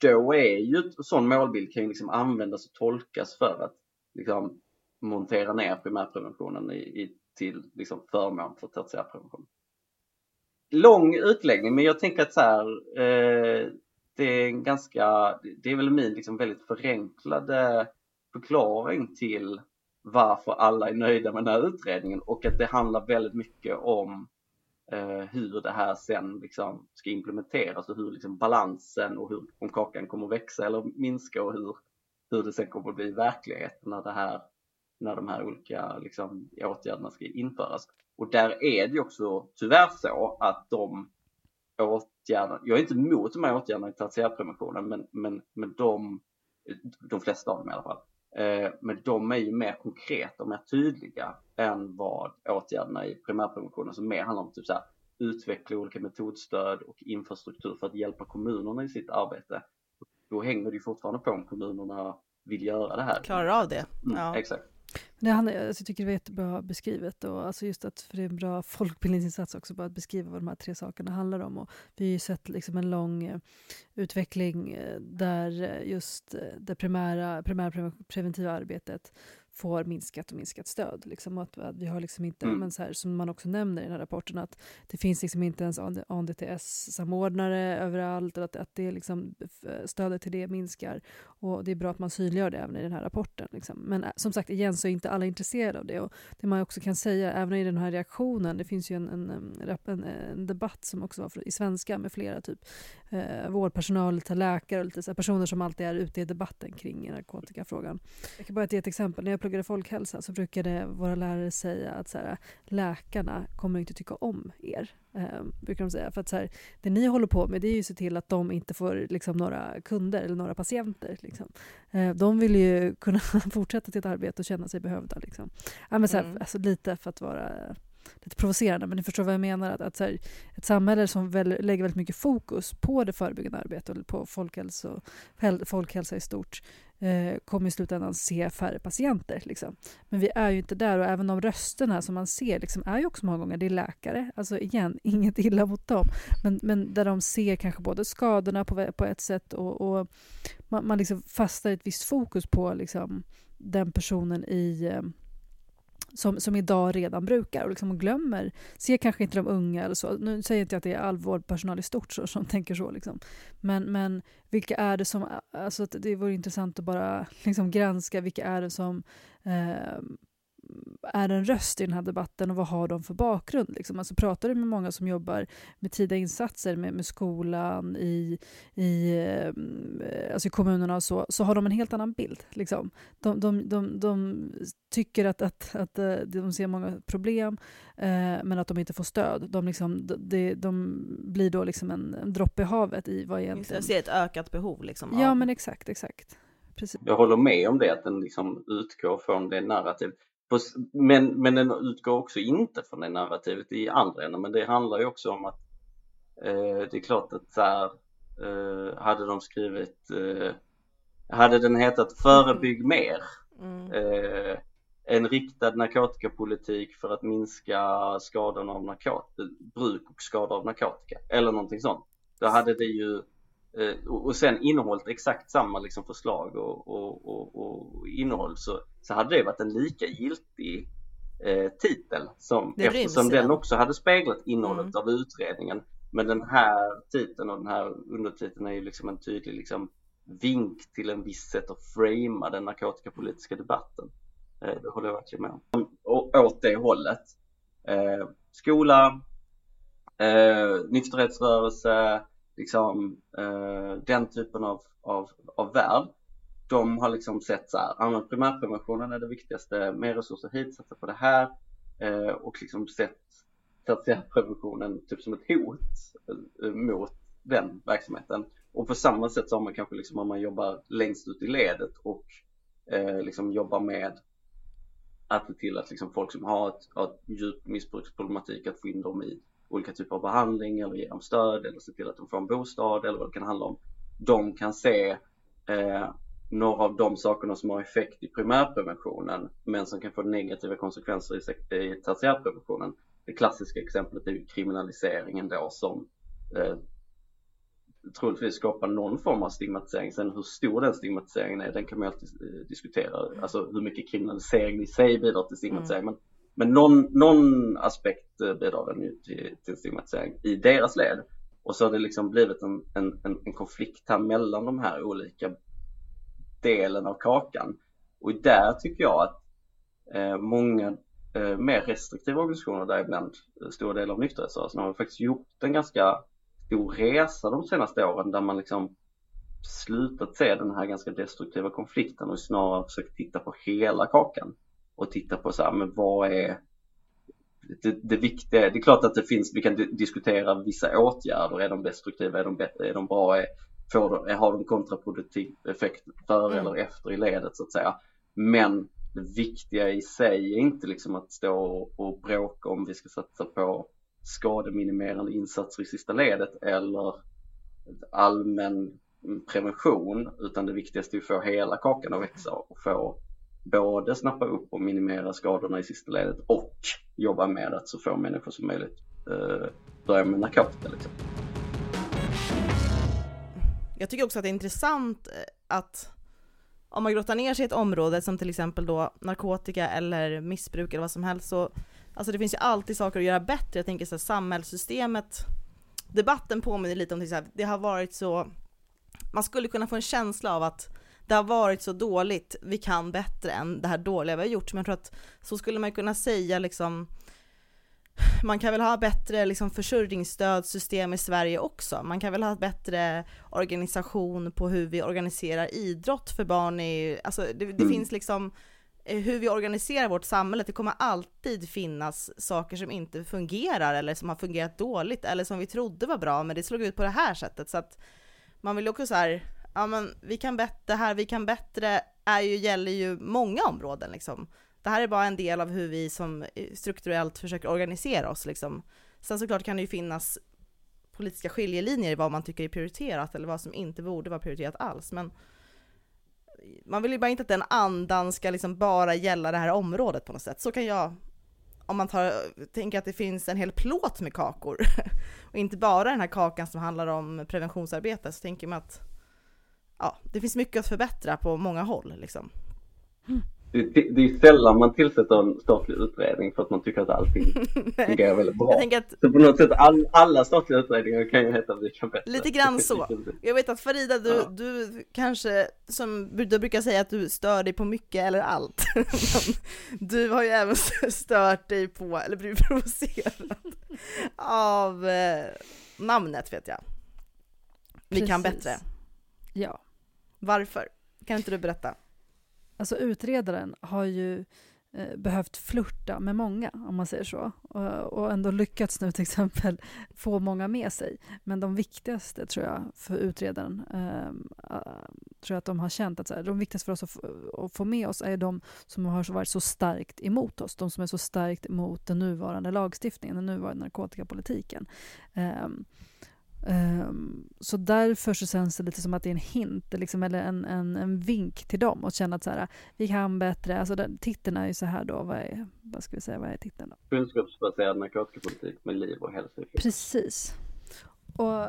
Då är ju en sån målbild kan ju liksom användas och tolkas för att liksom montera ner primärpreventionen i, i, till liksom förmån för tertiärprevention. Lång utläggning, men jag tänker att så här, eh, det är en ganska, det är väl min liksom väldigt förenklade förklaring till varför alla är nöjda med den här utredningen och att det handlar väldigt mycket om eh, hur det här sen liksom ska implementeras och hur liksom balansen och hur, om kakan kommer att växa eller minska och hur, hur det sen kommer att bli verklighet när, det här, när de här olika liksom, åtgärderna ska införas. Och där är det också tyvärr så att de åtgärderna, jag är inte emot de här åtgärderna i tertiärpreventionen, men, men, men de, de flesta av dem i alla fall, men de är ju mer konkreta och mer tydliga än vad åtgärderna i primärpreventionen som mer handlar om typ så här, utveckla olika metodstöd och infrastruktur för att hjälpa kommunerna i sitt arbete. Då hänger det ju fortfarande på om kommunerna vill göra det här. Klarar av det. Mm, ja. Exakt. Det handlar, alltså jag tycker det var jättebra beskrivet. Och alltså just att, för det är en bra folkbildningsinsats också, bara att beskriva vad de här tre sakerna handlar om. Och vi har ju sett liksom en lång eh, utveckling eh, där eh, just eh, det primära, preventiva arbetet får minskat och minskat stöd. Liksom, att, att vi har liksom inte, mm. men så här, som man också nämner i den här rapporten, att det finns liksom inte ens ANDTS-samordnare överallt, att, att det liksom, stödet till det minskar. Och det är bra att man synliggör det även i den här rapporten. Liksom. Men som sagt, igen så är inte alla intresserade av det. Och det man också kan säga, även i den här reaktionen, det finns ju en, en, en, en debatt som också var i svenska med flera typ eh, vårdpersonal, lite läkare och lite så personer som alltid är ute i debatten kring narkotikafrågan. Jag kan bara ge ett exempel. När jag pluggade folkhälsa så brukade våra lärare säga att så här, läkarna kommer inte tycka om er. Eh, brukar de säga. För att så här, det ni håller på med det är ju att se till att de inte får liksom, några kunder eller några patienter. Liksom. Eh, de vill ju kunna fortsätta sitt arbete och känna sig behövda. Liksom. Ja, men så här, mm. alltså, lite för att vara lite provocerande, men ni förstår vad jag menar. Att, att så här, ett samhälle som väl, lägger väldigt mycket fokus på det förebyggande arbetet och på folkhälso, folkhälsa i stort eh, kommer i slutändan se färre patienter. Liksom. Men vi är ju inte där och även de rösterna som man ser liksom, är ju också många gånger det är läkare. Alltså igen, inget illa mot dem. Men, men där de ser kanske både skadorna på, på ett sätt och, och man, man liksom fastnar i ett visst fokus på liksom, den personen i eh, som, som idag redan brukar och liksom glömmer, ser kanske inte de unga eller så. Nu säger inte jag att det är all vårdpersonal i stort så, som tänker så. Liksom. Men, men vilka är det som, alltså det vore intressant att bara liksom granska vilka är det som eh, är en röst i den här debatten och vad har de för bakgrund? Liksom? Alltså pratar du med många som jobbar med tidiga insatser med, med skolan, i, i, eh, alltså i kommunerna och så, så har de en helt annan bild. Liksom. De, de, de, de tycker att, att, att eh, de ser många problem eh, men att de inte får stöd. De, liksom, de, de blir då liksom en, en droppe i havet i vad egentligen... Jag ser ett ökat behov. Liksom, ja, men exakt, exakt. Precis. Jag håller med om det, att den liksom utgår från det narrativet. Men, men den utgår också inte från det narrativet i andra änden, men det handlar ju också om att eh, det är klart att så här, eh, hade de skrivit, eh, hade den hetat Förebygg mer, mm. Eh, en riktad narkotikapolitik för att minska skadorna av narkotika, bruk och skador av narkotika eller någonting sånt. Då hade det ju och sen innehållet exakt samma liksom förslag och, och, och, och, innehåll så, så hade det varit en lika giltig eh, titel som, det eftersom ryms, den ja. också hade speglat innehållet mm. av utredningen. Men den här titeln och den här undertiteln är ju liksom en tydlig liksom vink till en viss sätt att framea den narkotikapolitiska debatten. Eh, det håller jag verkligen med om. Och, åt det hållet. Eh, skola, eh, nykterhetsrörelse, liksom eh, den typen av, av, av värld de har liksom sett så här, ah, ja, primärpreventionen är det viktigaste, mer resurser hit, satsa på det här eh, och liksom sett tertiärpreventionen typ som ett hot eh, mot den verksamheten. Och på samma sätt så har man kanske liksom om man jobbar längst ut i ledet och eh, liksom jobbar med att se till att liksom folk som har ett, har ett djup missbruksproblematik att få in dem i olika typer av behandling eller ge dem stöd eller se till att de får en bostad eller vad det kan handla om. De kan se eh, några av de sakerna som har effekt i primärpreventionen men som kan få negativa konsekvenser i, i tertiärpreventionen. Det klassiska exemplet är kriminaliseringen då som eh, troligtvis skapar någon form av stigmatisering. Sen hur stor den stigmatiseringen är, den kan man alltid eh, diskutera. Alltså hur mycket kriminalisering i sig bidrar till stigmatisering. Mm. Men men någon, någon aspekt eh, bidrar den ju till, till stigmatisering i deras led. Och så har det liksom blivit en, en, en, konflikt här mellan de här olika delen av kakan. Och där tycker jag att eh, många eh, mer restriktiva organisationer, däribland eh, stora delar av nykterhetsrörelsen, har faktiskt gjort en ganska stor resa de senaste åren där man liksom slutat se den här ganska destruktiva konflikten och snarare försökt titta på hela kakan och titta på så här, men vad är det, det viktiga? Det är klart att det finns, vi kan diskutera vissa åtgärder, är de destruktiva, är de, är de bra, är, får de, har de kontraproduktiv effekt före mm. eller efter i ledet så att säga. Men det viktiga i sig är inte liksom att stå och bråka om vi ska satsa på skademinimerande insatser i sista ledet eller allmän prevention utan det viktigaste är att få hela kakan att växa och få både snappa upp och minimera skadorna i sista ledet och jobba med att så få människor som möjligt eh, börja med narkotika. Liksom. Jag tycker också att det är intressant eh, att om man grottar ner sig i ett område som till exempel då narkotika eller missbruk eller vad som helst så alltså det finns ju alltid saker att göra bättre. Jag tänker så här, samhällssystemet, debatten påminner lite om det, det har varit så, man skulle kunna få en känsla av att det har varit så dåligt, vi kan bättre än det här dåliga vi har gjort. Men jag tror att så skulle man kunna säga liksom man kan väl ha bättre liksom försörjningsstödssystem i Sverige också. Man kan väl ha bättre organisation på hur vi organiserar idrott för barn i, alltså det, det mm. finns liksom eh, hur vi organiserar vårt samhälle, det kommer alltid finnas saker som inte fungerar eller som har fungerat dåligt eller som vi trodde var bra men det slog ut på det här sättet så att man vill också så här, ja men vi kan bättre, här vi kan bättre är ju, gäller ju många områden liksom. Det här är bara en del av hur vi som eh, strukturellt försöker organisera oss liksom. Sen såklart kan det ju finnas politiska skiljelinjer i vad man tycker är prioriterat eller vad som inte borde vara prioriterat alls, men man vill ju bara inte att den andan ska liksom bara gälla det här området på något sätt. Så kan jag, om man tar, tänker att det finns en hel plåt med kakor och inte bara den här kakan som handlar om preventionsarbete, så tänker man att ja, det finns mycket att förbättra på många håll liksom. Mm det, det, är sällan man tillsätter en statlig utredning för att man tycker att allting fungerar väldigt bra. Att... Så på något sätt all, alla statliga utredningar kan ju heta Vi kan bättre. Lite grann så. Jag vet att Farida, du, ja. du kanske, som du brukar säga att du stör dig på mycket eller allt. du har ju även stört dig på, eller blivit provocerad av eh, namnet vet jag. Vi Precis. kan bättre. Ja. Varför? Kan inte du berätta? Alltså utredaren har ju eh, behövt flirta med många, om man säger så. Och, och, ändå lyckats nu till exempel få många med sig. Men de viktigaste, tror jag, för utredaren, eh, tror jag att de har känt att så här, de viktigaste för oss att få, att få med oss är de som har varit så starkt emot oss. De som är så starkt emot den nuvarande lagstiftningen, den nuvarande narkotikapolitiken. Eh, Um, så därför så känns det lite som att det är en hint, liksom, eller en, en, en vink till dem och känna att så här, vi kan bättre. Alltså den, titeln är ju så här då, vad, är, vad ska vi säga, vad är titeln då? Kunskapsbaserad narkotikapolitik med liv och hälsa Precis. Och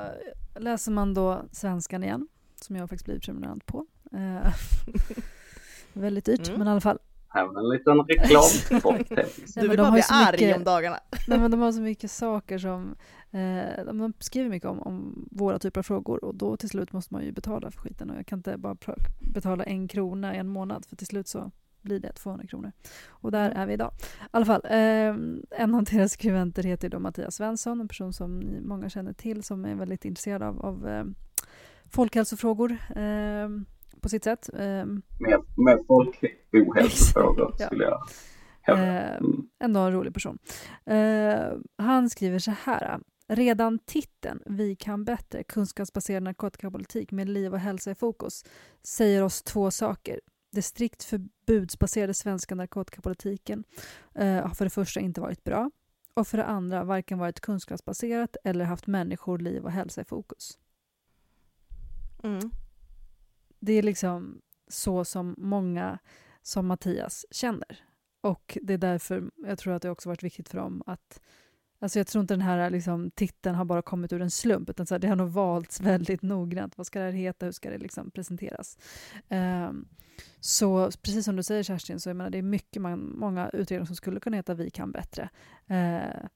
läser man då svenskan igen, som jag faktiskt blivit prenumerant på. Uh, väldigt dyrt, mm. men i alla fall. Var en liten reklamspot. du vill bara bli arg mycket, om dagarna. nej, men de har så mycket saker som Eh, de skriver mycket om, om, våra typer av frågor och då till slut måste man ju betala för skiten och jag kan inte bara betala en krona en månad för till slut så blir det 200 kronor. Och där är vi idag. I alla fall, eh, en av deras skribenter heter då Mattias Svensson, en person som många känner till som är väldigt intresserad av, av eh, folkhälsofrågor eh, på sitt sätt. Eh, med, med folkohälsofrågor skulle jag hävda. Mm. Ändå en rolig person. Eh, han skriver så här. Redan titeln Vi kan bättre, kunskapsbaserad narkotikapolitik med liv och hälsa i fokus säger oss två saker. Det strikt förbudsbaserade svenska narkotikapolitiken eh, har för det första inte varit bra och för det andra varken varit kunskapsbaserat eller haft människor, liv och hälsa i fokus. Mm. Det är liksom så som många som Mattias känner. Och det är därför jag tror att det också varit viktigt för dem att Alltså jag tror inte den här liksom, titeln har bara kommit ur en slump, utan så här, det har nog valts väldigt noggrant. Vad ska det här heta? Hur ska det liksom presenteras? Um, så precis som du säger Kerstin, så jag menar, det är mycket man, många utredningar som skulle kunna heta Vi kan bättre. Uh,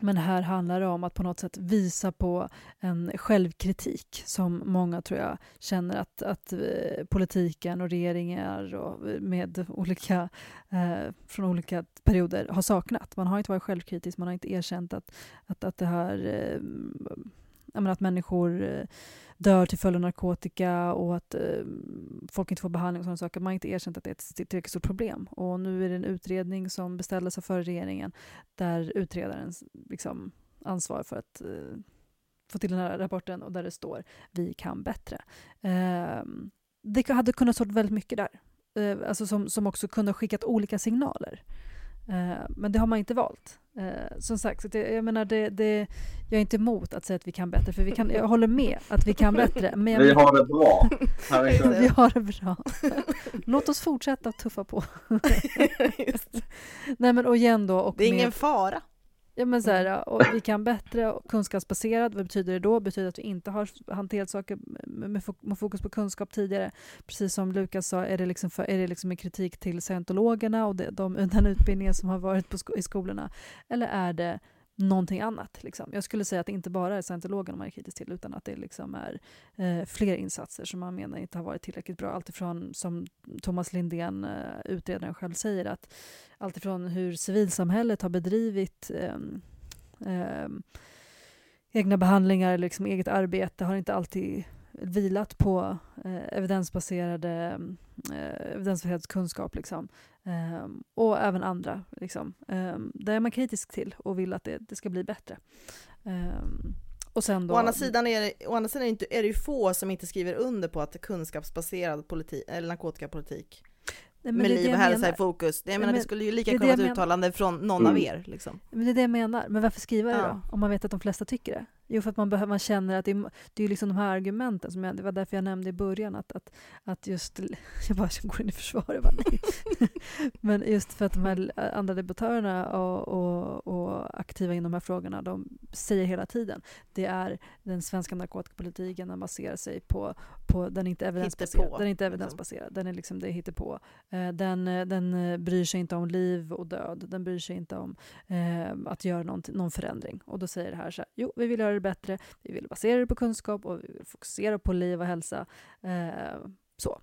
men här handlar det om att på något sätt visa på en självkritik som många tror jag känner att, att eh, politiken och regeringar och eh, med olika, eh, från olika perioder har saknat. Man har inte varit självkritisk, man har inte erkänt att, att, att det här eh, att människor eh, dör till följd av narkotika och att eh, folk inte får behandling och sådana saker. Man har inte erkänt att det är ett tillräckligt stort problem. Och nu är det en utredning som beställdes av förra regeringen där utredaren liksom ansvarar för att eh, få till den här rapporten och där det står vi kan bättre. Eh, det hade kunnat stå väldigt mycket där. Eh, alltså som, som också kunde ha skickat olika signaler. Eh, men det har man inte valt. Eh, som sagt, så det, jag menar det, det, jag är inte emot att säga att vi kan bättre, för vi kan, jag håller med att vi kan bättre. Men vi har det bra. vi har det bra. Låt oss fortsätta tuffa på. Nej men och igen då. Och det är med, ingen fara. Ja, men så här, och vi kan bättre och kunskapsbaserat. Vad betyder det då? Betyder att vi inte har hanterat saker med, fokus på kunskap tidigare. Precis som Lukas sa, är det liksom, för, är det liksom en kritik till scientologerna och de, de, den utbildningen som har varit sko i skolorna? Eller är det någonting annat. Liksom. Jag skulle säga att det inte bara är scientologerna man är kritisk till utan att det liksom är eh, fler insatser som man menar inte har varit tillräckligt bra. Alltifrån, som Thomas Lindén, eh, utredaren själv säger, att alltifrån hur civilsamhället har bedrivit eh, eh, egna behandlingar eller liksom eget arbete har inte alltid vilat på eh, evidensbaserade, eh, evidensbaserad kunskap. Liksom. Um, och även andra. Liksom. Um, där är man kritisk till och vill att det, det ska bli bättre. Um, och sen då, å andra sidan, är det, å andra sidan är, det inte, är det ju få som inte skriver under på att kunskapsbaserad politik, eller narkotikapolitik Nej, med liv och hälsa i fokus. Jag menar, det skulle ju lika kunna vara ett uttalande från någon mm. av er. Liksom. Men det är det jag menar. Men varför skriva det ja. då? Om man vet att de flesta tycker det. Jo, för att man, behöver, man känner att det är, det är liksom de här argumenten, som jag, det var därför jag nämnde i början att, att, att just, jag bara går in i försvaret, bara, men just för att de här andra debattörerna och, och, och, aktiva inom de här frågorna, de säger hela tiden, det är den svenska narkotikapolitiken, den baserar sig på, på den är inte evidensbaserad, den är inte liksom. evidensbaserad, den är liksom, det hittar på. Eh, den, den bryr sig inte om liv och död, den bryr sig inte om eh, att göra någon, någon förändring. Och då säger det här så här, jo, vi vill göra det bättre, vi vill basera det på kunskap och vi vill fokusera på liv och hälsa. Eh, så.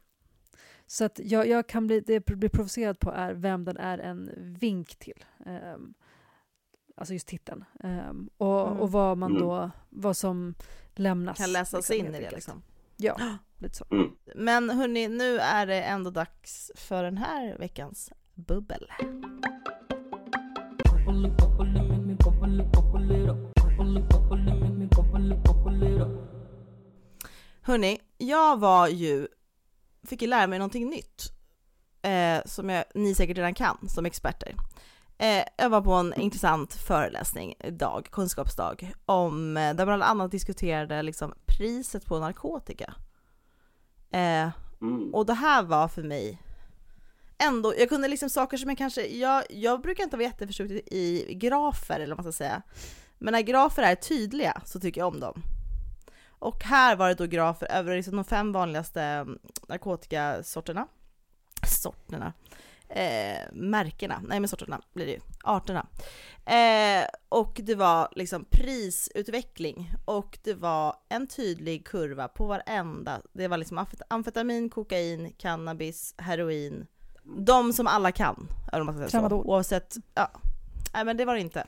Så att jag, jag, kan bli, det jag blir provocerad på är vem den är en vink till. Eh, alltså just titeln. Eh, och, mm. och vad man då, mm. vad som lämnas. Kan läsas liksom, in i det liksom. Ja, lite så. Mm. Men hörni, nu är det ändå dags för den här veckans bubbel. Hörni, jag var ju, fick ju lära mig någonting nytt. Eh, som jag, ni säkert redan kan som experter. Eh, jag var på en intressant föreläsning idag, kunskapsdag, om, eh, där bland annat diskuterade liksom priset på narkotika. Eh, mm. Och det här var för mig ändå, jag kunde liksom saker som jag kanske, jag, jag brukar inte vara jätteförtjust i grafer eller vad man ska säga. Men när grafer är tydliga så tycker jag om dem. Och här var det då grafer över liksom de fem vanligaste mm, narkotikasorterna. Sorterna. Eh, märkena, nej men sorterna blir det ju, arterna. Eh, och det var liksom prisutveckling och det var en tydlig kurva på varenda, det var liksom amfetamin, kokain, cannabis, heroin, de som alla kan, eller man ska säga så. Oavsett, ja, nej men det var det inte.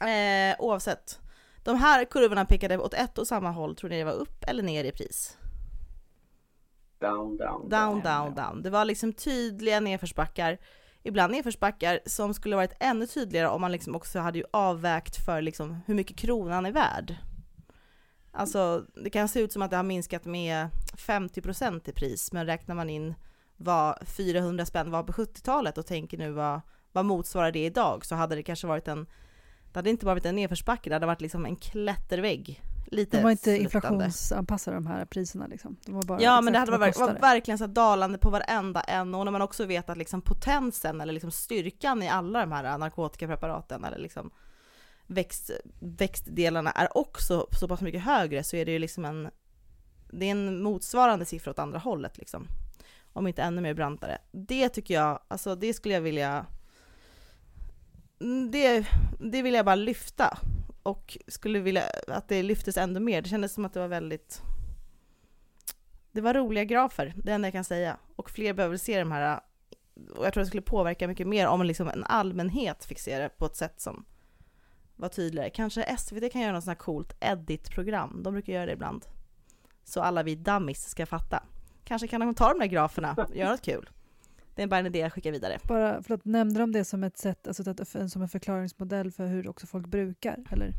Eh, oavsett. De här kurvorna pekade åt ett och samma håll, tror ni det var upp eller ner i pris? Down, down, down. Down, down, Det var liksom tydliga nedförsbackar. Ibland nedförsbackar som skulle varit ännu tydligare om man liksom också hade ju avvägt för liksom hur mycket kronan är värd. Alltså det kan se ut som att det har minskat med 50% i pris, men räknar man in vad 400 spänn var på 70-talet och tänker nu vad, vad motsvarar det idag så hade det kanske varit en det hade inte bara varit en nedförsbacke, det hade varit liksom en klättervägg. Lite de var inte inflationsanpassade de här priserna liksom. De var bara ja men det hade varit var verkligen så dalande på varenda en och när man också vet att liksom potensen eller liksom styrkan i alla de här narkotikapreparaten eller liksom växt, växtdelarna är också så pass mycket högre så är det ju liksom en det är en motsvarande siffra åt andra hållet liksom. Om inte ännu mer brantare. Det tycker jag, alltså det skulle jag vilja Mm, det, det vill jag bara lyfta och skulle vilja att det lyftes ännu mer. Det kändes som att det var väldigt det var roliga grafer, det enda jag kan säga. Och fler behöver se de här, och jag tror det skulle påverka mycket mer om liksom en allmänhet fick se det på ett sätt som var tydligare. Kanske SVT kan göra något sånt här coolt edit-program, de brukar göra det ibland. så alla vi dummies ska fatta. Kanske kan de ta de där graferna och göra något kul. Det är bara en idé jag skickar vidare. Bara, förlåt, nämnde de det som ett sätt, alltså att, som en förklaringsmodell för hur också folk brukar? Eller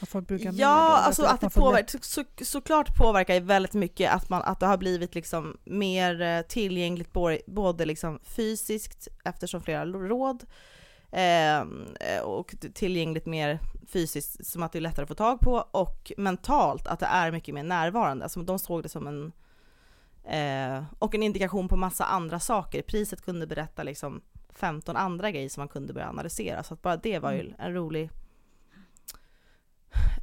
att folk brukar då? Ja, alltså Att att det påverkar, så, såklart påverkar ju väldigt mycket att, man, att det har blivit liksom mer eh, tillgängligt både, både liksom fysiskt eftersom flera råd eh, och tillgängligt mer fysiskt som att det är lättare att få tag på och mentalt att det är mycket mer närvarande. Alltså de såg det som en eh, och en indikation på massa andra saker. Priset kunde berätta liksom 15 andra grejer som man kunde börja analysera så att bara det var ju Mm. en rolig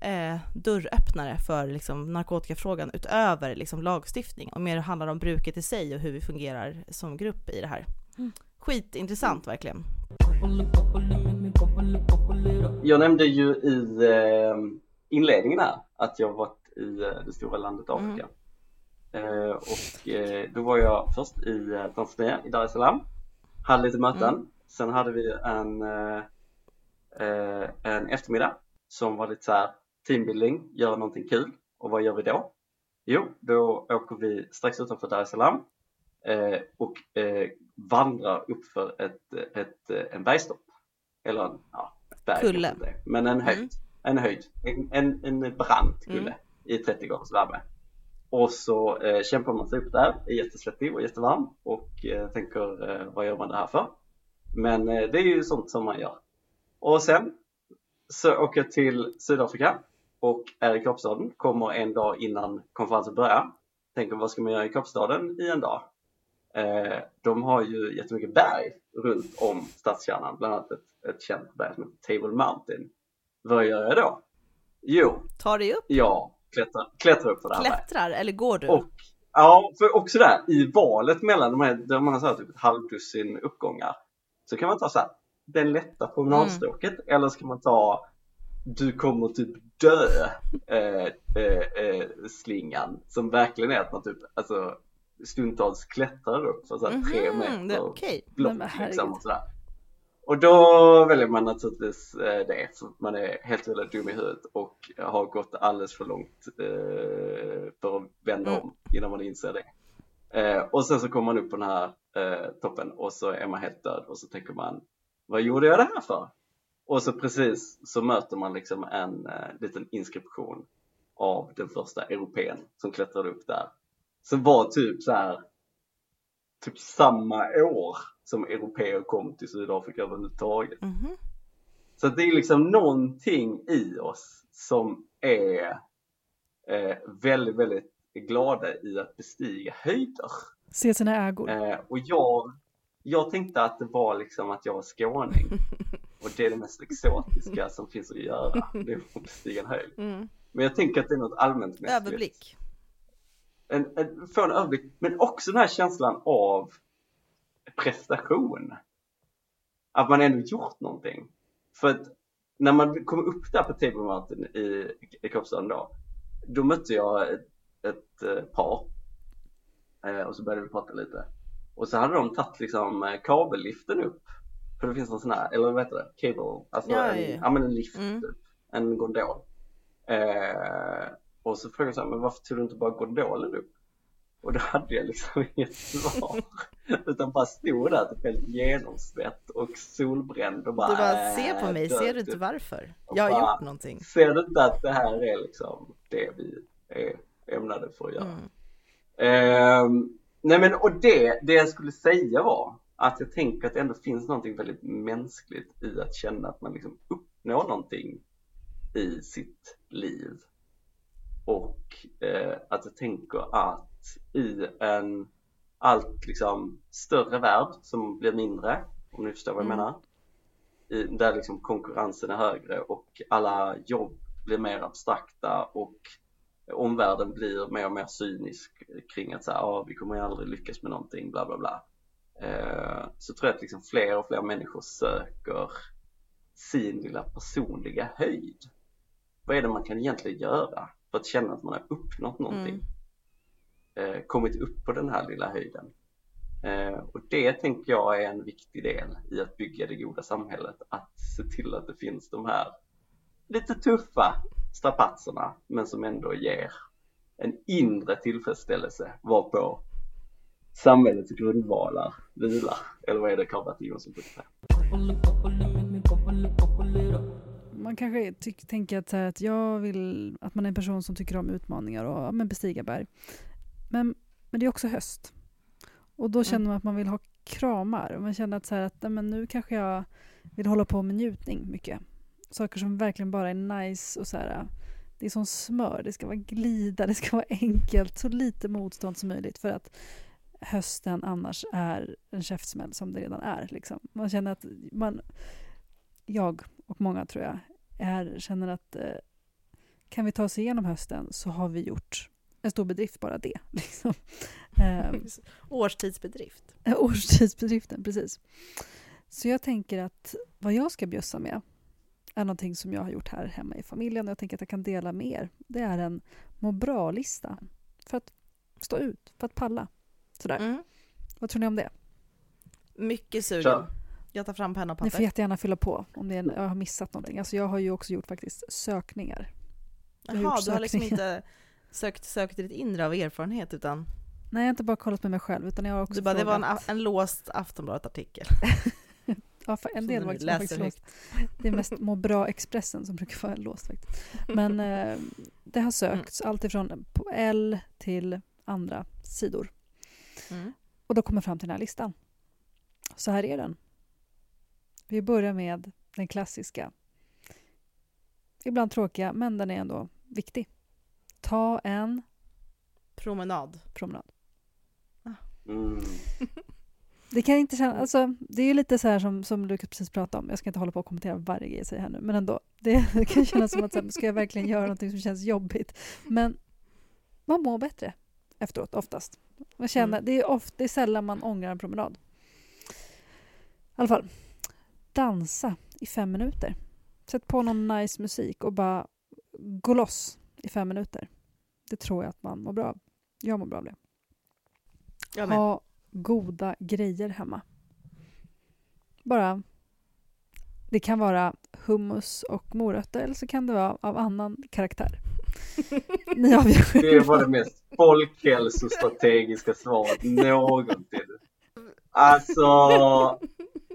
eh, dörröppnare för liksom, narkotikafrågan utöver liksom, lagstiftning och mer handlar om bruket i sig och hur vi fungerar som grupp i det här. Mm. Skitintressant verkligen. Jag nämnde ju i eh, inledningen här att jag varit i eh, det stora landet Afrika. Eh, och eh, då var jag först i eh, Tanzania, i Dar es Salaam. Hade lite möten. Mm. Sen hade vi en, eh, eh, en eftermiddag som var lite så här teambuilding, göra någonting kul. Och vad gör vi då? Jo, då åker vi strax utanför Dar es Salaam eh, och eh, vandrar upp för ett, ett, eh, en bergstopp. Eller en, ja, berg Kulle. Men en höjd. Mm. En höjd. En, en, en brant kulle Mm. i 30 graders värme. Och så eh, kämpar man sig upp där, är jättesvettig och jättevarm och eh, tänker eh, vad gör man det här för? Men eh, det är ju sånt som man gör. Och sen så åker jag till Sydafrika och är i Kapstaden, kommer en dag innan konferensen börjar. Tänker vad ska man göra i Kapstaden i en dag? Eh, de har ju jättemycket berg runt om stadskärnan, bland annat ett, ett känt berg som heter Table Mountain. Vad gör jag då? Jo, Tar dig upp, jag klättrar, klättrar upp på det här klättrar eller går du? Och ja, för också där i valet mellan de här, där man har så här typ ett halvdussin uppgångar. Så kan man ta så här, den lätta promenadstråket eller ska man ta du kommer typ dö eh, eh, eh, slingan som verkligen är att man typ alltså stundtals klättrar upp för så här tre Mhm, meter det- Okej. block men liksom och sådär. Och då väljer man naturligtvis eh, det för man är helt jävla dum i huvudet och har gått alldeles för långt eh, för att vända Mm. om innan man inser det. Eh, och sen så kommer man upp på den här toppen och så är man helt död och så tänker man vad gjorde jag det här för? Och så precis så möter man liksom en liten inskription av den första europeen som klättrade upp där. Som var typ så här typ samma år som europeer kom till Sydafrika överhuvudtaget. Mhm. Så att det är liksom någonting i oss som är eh, väldigt, väldigt glada i att bestiga höjder. Se sina ägor. Eh, och jag, jag tänkte att det var liksom att jag var skåning. Och det är det mest exotiska som finns att göra. Det är att bestiga en höjd. Mm. Men jag tänker att det är något allmänt mänskligt. Överblick. En, en, få en överblick, men också den här känslan av prestation. Att man ändå gjort någonting. För att när man kom upp där på Table Mountain i, i Kapstaden då, då mötte jag ett, ett eh, par. Eh, och så började vi prata lite. Och så hade de tagit liksom eh, kabelliften upp. För det finns en sån här, eller vad heter det? Cable, alltså Ja, en, ja, ja. men en lift Mm. En gondol. Eh, och så frågade jag så här, men varför tog du inte bara gondolen upp? Och då hade jag liksom inget svar. Utan bara stod där typ helt genomsvett och solbränd och bara Du bara, äh, se på mig, död, ser du inte typ. varför? Jag har bara- gjort någonting. Ser du inte att det här är liksom det vi är ämnade för att göra? Mm. Ehm, nej men och det, det jag skulle säga var att jag tänker att det ändå finns någonting väldigt mänskligt i att känna att man liksom uppnår någonting i sitt liv. Och eh, att jag tänker att i en allt liksom större värld som blir mindre, om ni förstår vad jag Mm. menar. I, där liksom konkurrensen är högre och alla jobb blir mer abstrakta och omvärlden blir mer och mer cynisk kring att så här, ah, vi kommer ju aldrig lyckas med någonting, bla bla bla. Eh, så tror jag att liksom fler och fler människor söker sin lilla personliga höjd. Vad är det man kan egentligen göra för att känna att man har uppnått någonting? Eh, kommit upp på den här lilla höjden. Eh, och det tänker jag är en viktig del i att bygga det goda samhället. Att se till att det finns de här lite tuffa strapatserna men som ändå ger en inre tillfredsställelse varpå samhällets grundvalar vilar. Eller vad är det Karl-Bertil Jonsson brukar säga? Man kanske tänker att, här, att jag vill att man är en person som tycker om utmaningar och ja, men bestiga berg. Men, men det är också höst. Och då känner man att man vill ha kramar. Och man känner att, så här, att men nu kanske jag vill hålla på med njutning mycket. Saker som verkligen bara är nice och så här, det är som smör. Det ska vara glida, det ska vara enkelt, så lite motstånd som möjligt för att hösten annars är en käftsmäll som det redan är. Liksom. Man känner att man, jag och många tror jag, är, känner att eh, kan vi ta oss igenom hösten så har vi gjort en stor bedrift bara det. Liksom. Eh, Årstidsbedrift. årstidsbedriften, precis. Så jag tänker att vad jag ska bjussa med är någonting som jag har gjort här hemma i familjen och jag tänker att jag kan dela med er. Det är en må bra-lista för att stå ut, för att palla. Sådär. Mm. Vad tror ni om det? Mycket sugen. Jag tar fram penna och Ni får papper. jättegärna fylla på om det är, jag har missat någonting. Alltså jag har ju också gjort faktiskt sökningar. Jaha, du har liksom inte sökt, sökt ditt inre av erfarenhet utan Nej, jag har inte bara kollat med mig själv utan jag har också du bara, det var en, en låst Aftonbladet-artikel. Ja, för en del var faktiskt låst. Det är mest må bra Expressen som brukar vara låst faktiskt. Men eh, det har sökts allt ifrån på L till andra sidor. Mm. Och då kommer jag fram till den här listan. Så här är den. Vi börjar med den klassiska. Ibland tråkiga, men den är ändå viktig. Ta en Promenad. promenad. Mm. Det kan inte kännas, alltså, det är lite så här som, som Lukas precis pratade om. Jag ska inte hålla på och kommentera varje grej jag säger här nu, men ändå. Det, kan kännas som att här, ska jag verkligen göra någonting som känns jobbigt? Men man mår bättre efteråt, oftast. Man känner, Mm. det, är ofta, det är sällan man ångrar en promenad. I alla fall, dansa i fem minuter. Sätt på någon nice musik och bara gå loss i fem minuter. Det tror jag att man mår bra av. Jag mår bra av det. Jag med. Ha goda grejer hemma. Bara... Det kan vara hummus och morötter eller så kan det vara av annan karaktär. Ni avgör Det var det mest folkhälsostrategiska svaret någonsin. Alltså,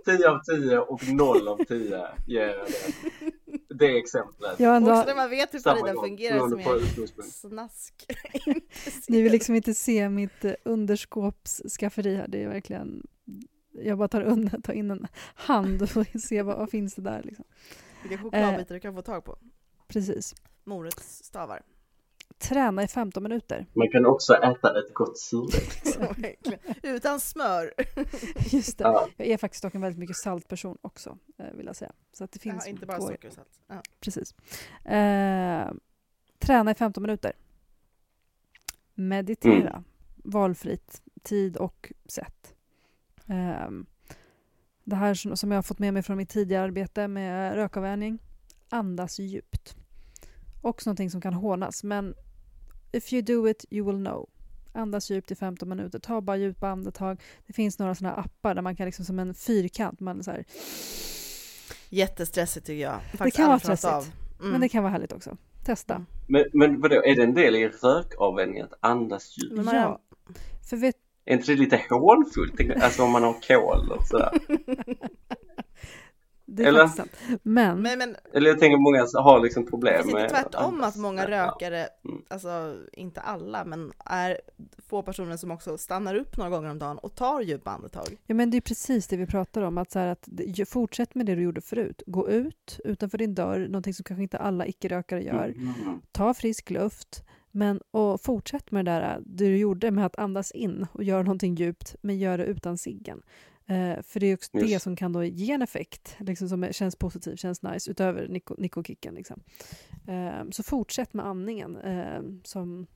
10 av 10 och 0 av 10 ger jag det. Det exemplet. Jag har ändå, Också när man vet hur gång, fungerar som är snask. ni vill liksom inte se mitt eh, underskåpsskafferi här. Det är verkligen... Jag bara tar, under, tar in en hand och får se vad, vad finns det där. Liksom. Vilka chokladbitar du kan få tag på. Precis. Morotsstavar. Träna i 15 minuter. Man kan också äta ett gott surdeg. Utan smör. Just det. Ja. Jag är faktiskt dock en väldigt mycket saltperson också, eh, vill jag säga. Så att det Ja, finns inte bara socker och salt. Ja. Precis. Eh, träna i 15 minuter. Meditera. Mm. Valfritt tid och sätt. Eh, det här som som jag har fått med mig från mitt tidigare arbete med rökavvänjning. Andas djupt. Också någonting som kan hånas, men if you do it you will know. Andas djupt i 15 minuter. Ta bara djupa andetag. Det finns några sådana appar där man kan liksom som en fyrkant, man så här, Jättestressigt tycker jag. Faktiskt kan vara stressigt. av. Mm. men det kan vara härligt också. Testa. Mm. Men, men vadå, är det en del i rökavvänjningen att andas djupt? Man- Ja. För vet, Är inte det lite hånfullt? Alltså om man har kol och sådär. det är Eller? sant. Men, Men, men Eller jag tänker många har liksom problem med inte tvärtom andas. att många Ja. rökare, Mm. alltså inte alla, men är få personer som också stannar upp några gånger om dagen och tar djupa andetag. ja, men det är precis det vi pratar om. Att, så här, att fortsätt med det du gjorde förut. Gå ut utanför din dörr, någonting som kanske inte alla icke-rökare gör. Mm. Ta frisk luft. Men, och fortsätt med det där du gjorde med att andas in och göra någonting djupt, men gör det utan ciggen. Eh, för det är också Just. det som kan då ge en effekt liksom som känns positiv, känns nice, utöver niko, nikokicken. Liksom. Eh, så fortsätt med andningen, eh, som,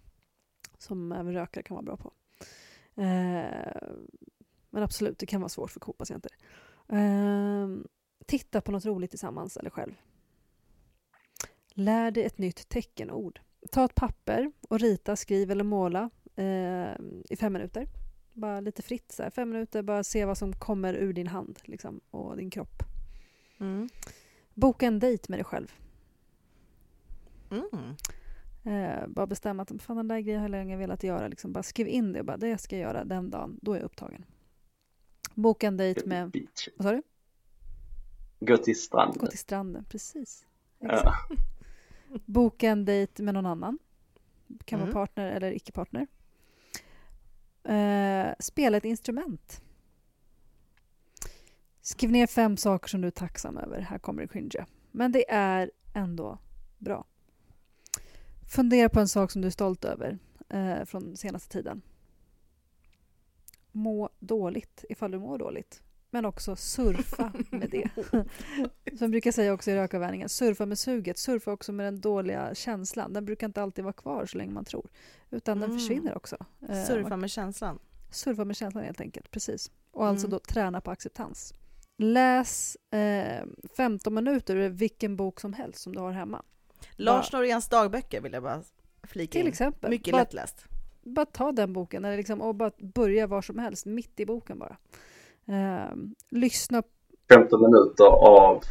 som även rökare kan vara bra på. Eh, men absolut, det kan vara svårt för KOL-patienter. Eh, titta på något roligt tillsammans eller själv. Lär dig ett nytt teckenord. Ta ett papper och rita, skriv eller måla eh, i fem minuter. Bara lite fritt, så här. fem minuter, bara se vad som kommer ur din hand liksom, och din kropp. Mm. Boka en dejt med dig själv. Mm. Eh, bara bestämma att fan, den där grejen har jag länge velat göra. Liksom, bara skriv in det och bara det ska jag göra den dagen. Då är jag upptagen. Boka en dejt med... Vad sa du? Gå till stranden. Gå till stranden, precis. Ja. Boka en dejt med någon annan. Kan vara Mm. partner eller icke-partner. Eh, spela ett instrument. Skriv ner fem saker som du är tacksam över. Här kommer det cringe. Men det är ändå bra. Fundera på en sak som du är stolt över eh, från senaste tiden. Må dåligt ifall du mår dåligt. Men också surfa med det. Som brukar säga också i rökavvänjningen, surfa med suget. Surfa också med den dåliga känslan. Den brukar inte alltid vara kvar så länge man tror. Utan den Mm. försvinner också. Eh, Surfa med känslan. surfa med känslan helt enkelt. Precis. Och alltså Mm. då träna på acceptans. Läs eh, 15 minuter ur vilken bok som helst som du har hemma. Lars Noréns dagböcker vill jag bara flika Till in. exempel. Mycket bara, lättläst. bara ta den boken eller liksom, och bara börja var som helst, mitt i boken bara. Eh, lyssna 15 minuter av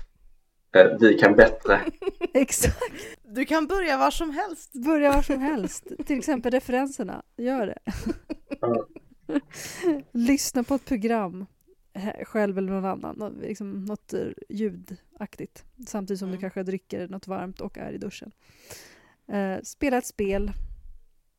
eh, Vi kan bättre. exakt, Du kan börja var som helst. börja var som helst. Till exempel referenserna, gör det. Ja. lyssna på ett program eh, själv eller någon annan, liksom något eh, ljudaktigt samtidigt som Mm. du kanske dricker något varmt och är i duschen. Eh, spela ett spel,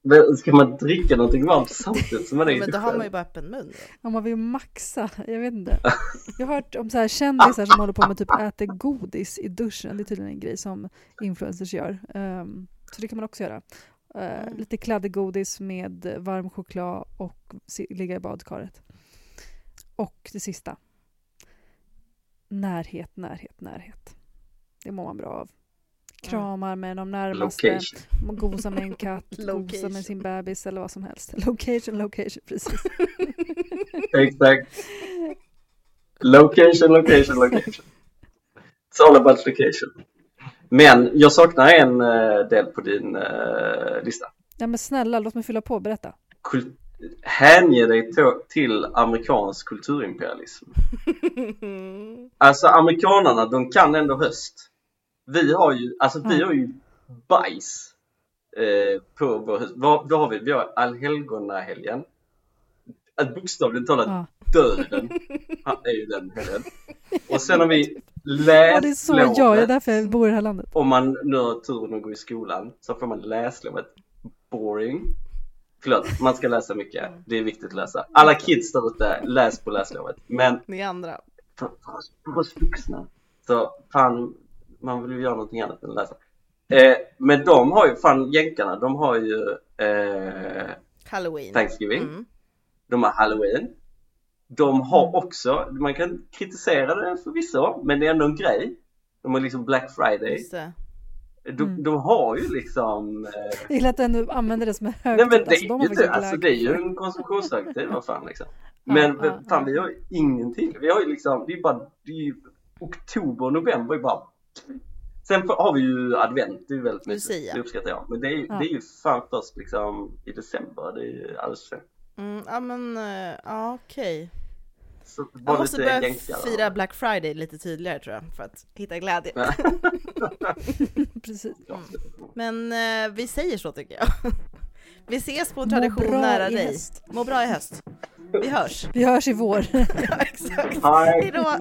Men Ska man dricka någonting varmt samtidigt som man är Ja, men då har man ju bara öppen mun. Om man vill maxa, jag vet inte. Jag har hört om så här kändisar som håller på med typ äter godis i duschen, det är tydligen en grej som influencers gör. Ehm, så det kan man också göra. Eh, Mm. Lite kladdiggodis med varm choklad och ligga i badkaret. Och det sista. Närhet, närhet, närhet. Det mår man bra av. Kramar med de närmaste, Location. gosar med en katt, gosar med sin bebis eller vad som helst. Location, location, precis. Exakt. Location, location, location. It's all about location. Men jag saknar en eh, del på din eh, lista. Ja men snälla, låt mig fylla på, berätta. Kul- hänge dig till amerikansk kulturimperialism. Alltså amerikanarna, de kan ändå höst. Vi har ju, alltså vi Ja. har ju bajs eh, på vår höst. Vad, vad har vi? Vi har allhelgonahelgen. Att bokstavligt talat Ja. döden är ju den helgen. Och sen har vi Ja, det är så jag, det är läslovet. därför jag bor i det här landet. Om man nu har turen att gå i skolan så får man läslovet. Boring. Förlåt, man ska läsa mycket. Det är viktigt att läsa. Alla kids där ute, läs på läslovet. Men Ni andra. för, för oss vuxna så fan, man vill ju göra någonting annat än läsa. Eh, men de har ju, fan jänkarna, de har ju eh, Halloween. Thanksgiving. Mm. De har Halloween. De har också, man kan kritisera det förvisso, men det är ändå en grej. De har liksom Black Friday. Just det. De, Mm. de har ju liksom eh, Jag gillar att du ändå använder det som en Nej högtid. men det Alltså, är de har inte, alltså det är ju en konsumtionshögtid, vad fan liksom. Men ja, fan ja. vi har ju ingenting. Vi har ju liksom, det är bara, det är ju oktober och november är bara Sen har vi ju advent, det är ju väldigt mysigt. Lucia. Det uppskattar jag. Men det är, ju- Ja. det är ju fan först liksom i december, det är ju alldeles för. Mm, ja men, eh, ja okej. Så Jag måste börja jänkare. fira Black Friday lite tydligare tror jag, för att hitta glädje. Precis. Ja. Men eh, vi säger så tycker jag. Vi ses på en Må tradition bra nära i dig. höst. Må bra i höst. Vi hörs. Vi hörs i vår. Ja, exakt. Hej! Hejdå!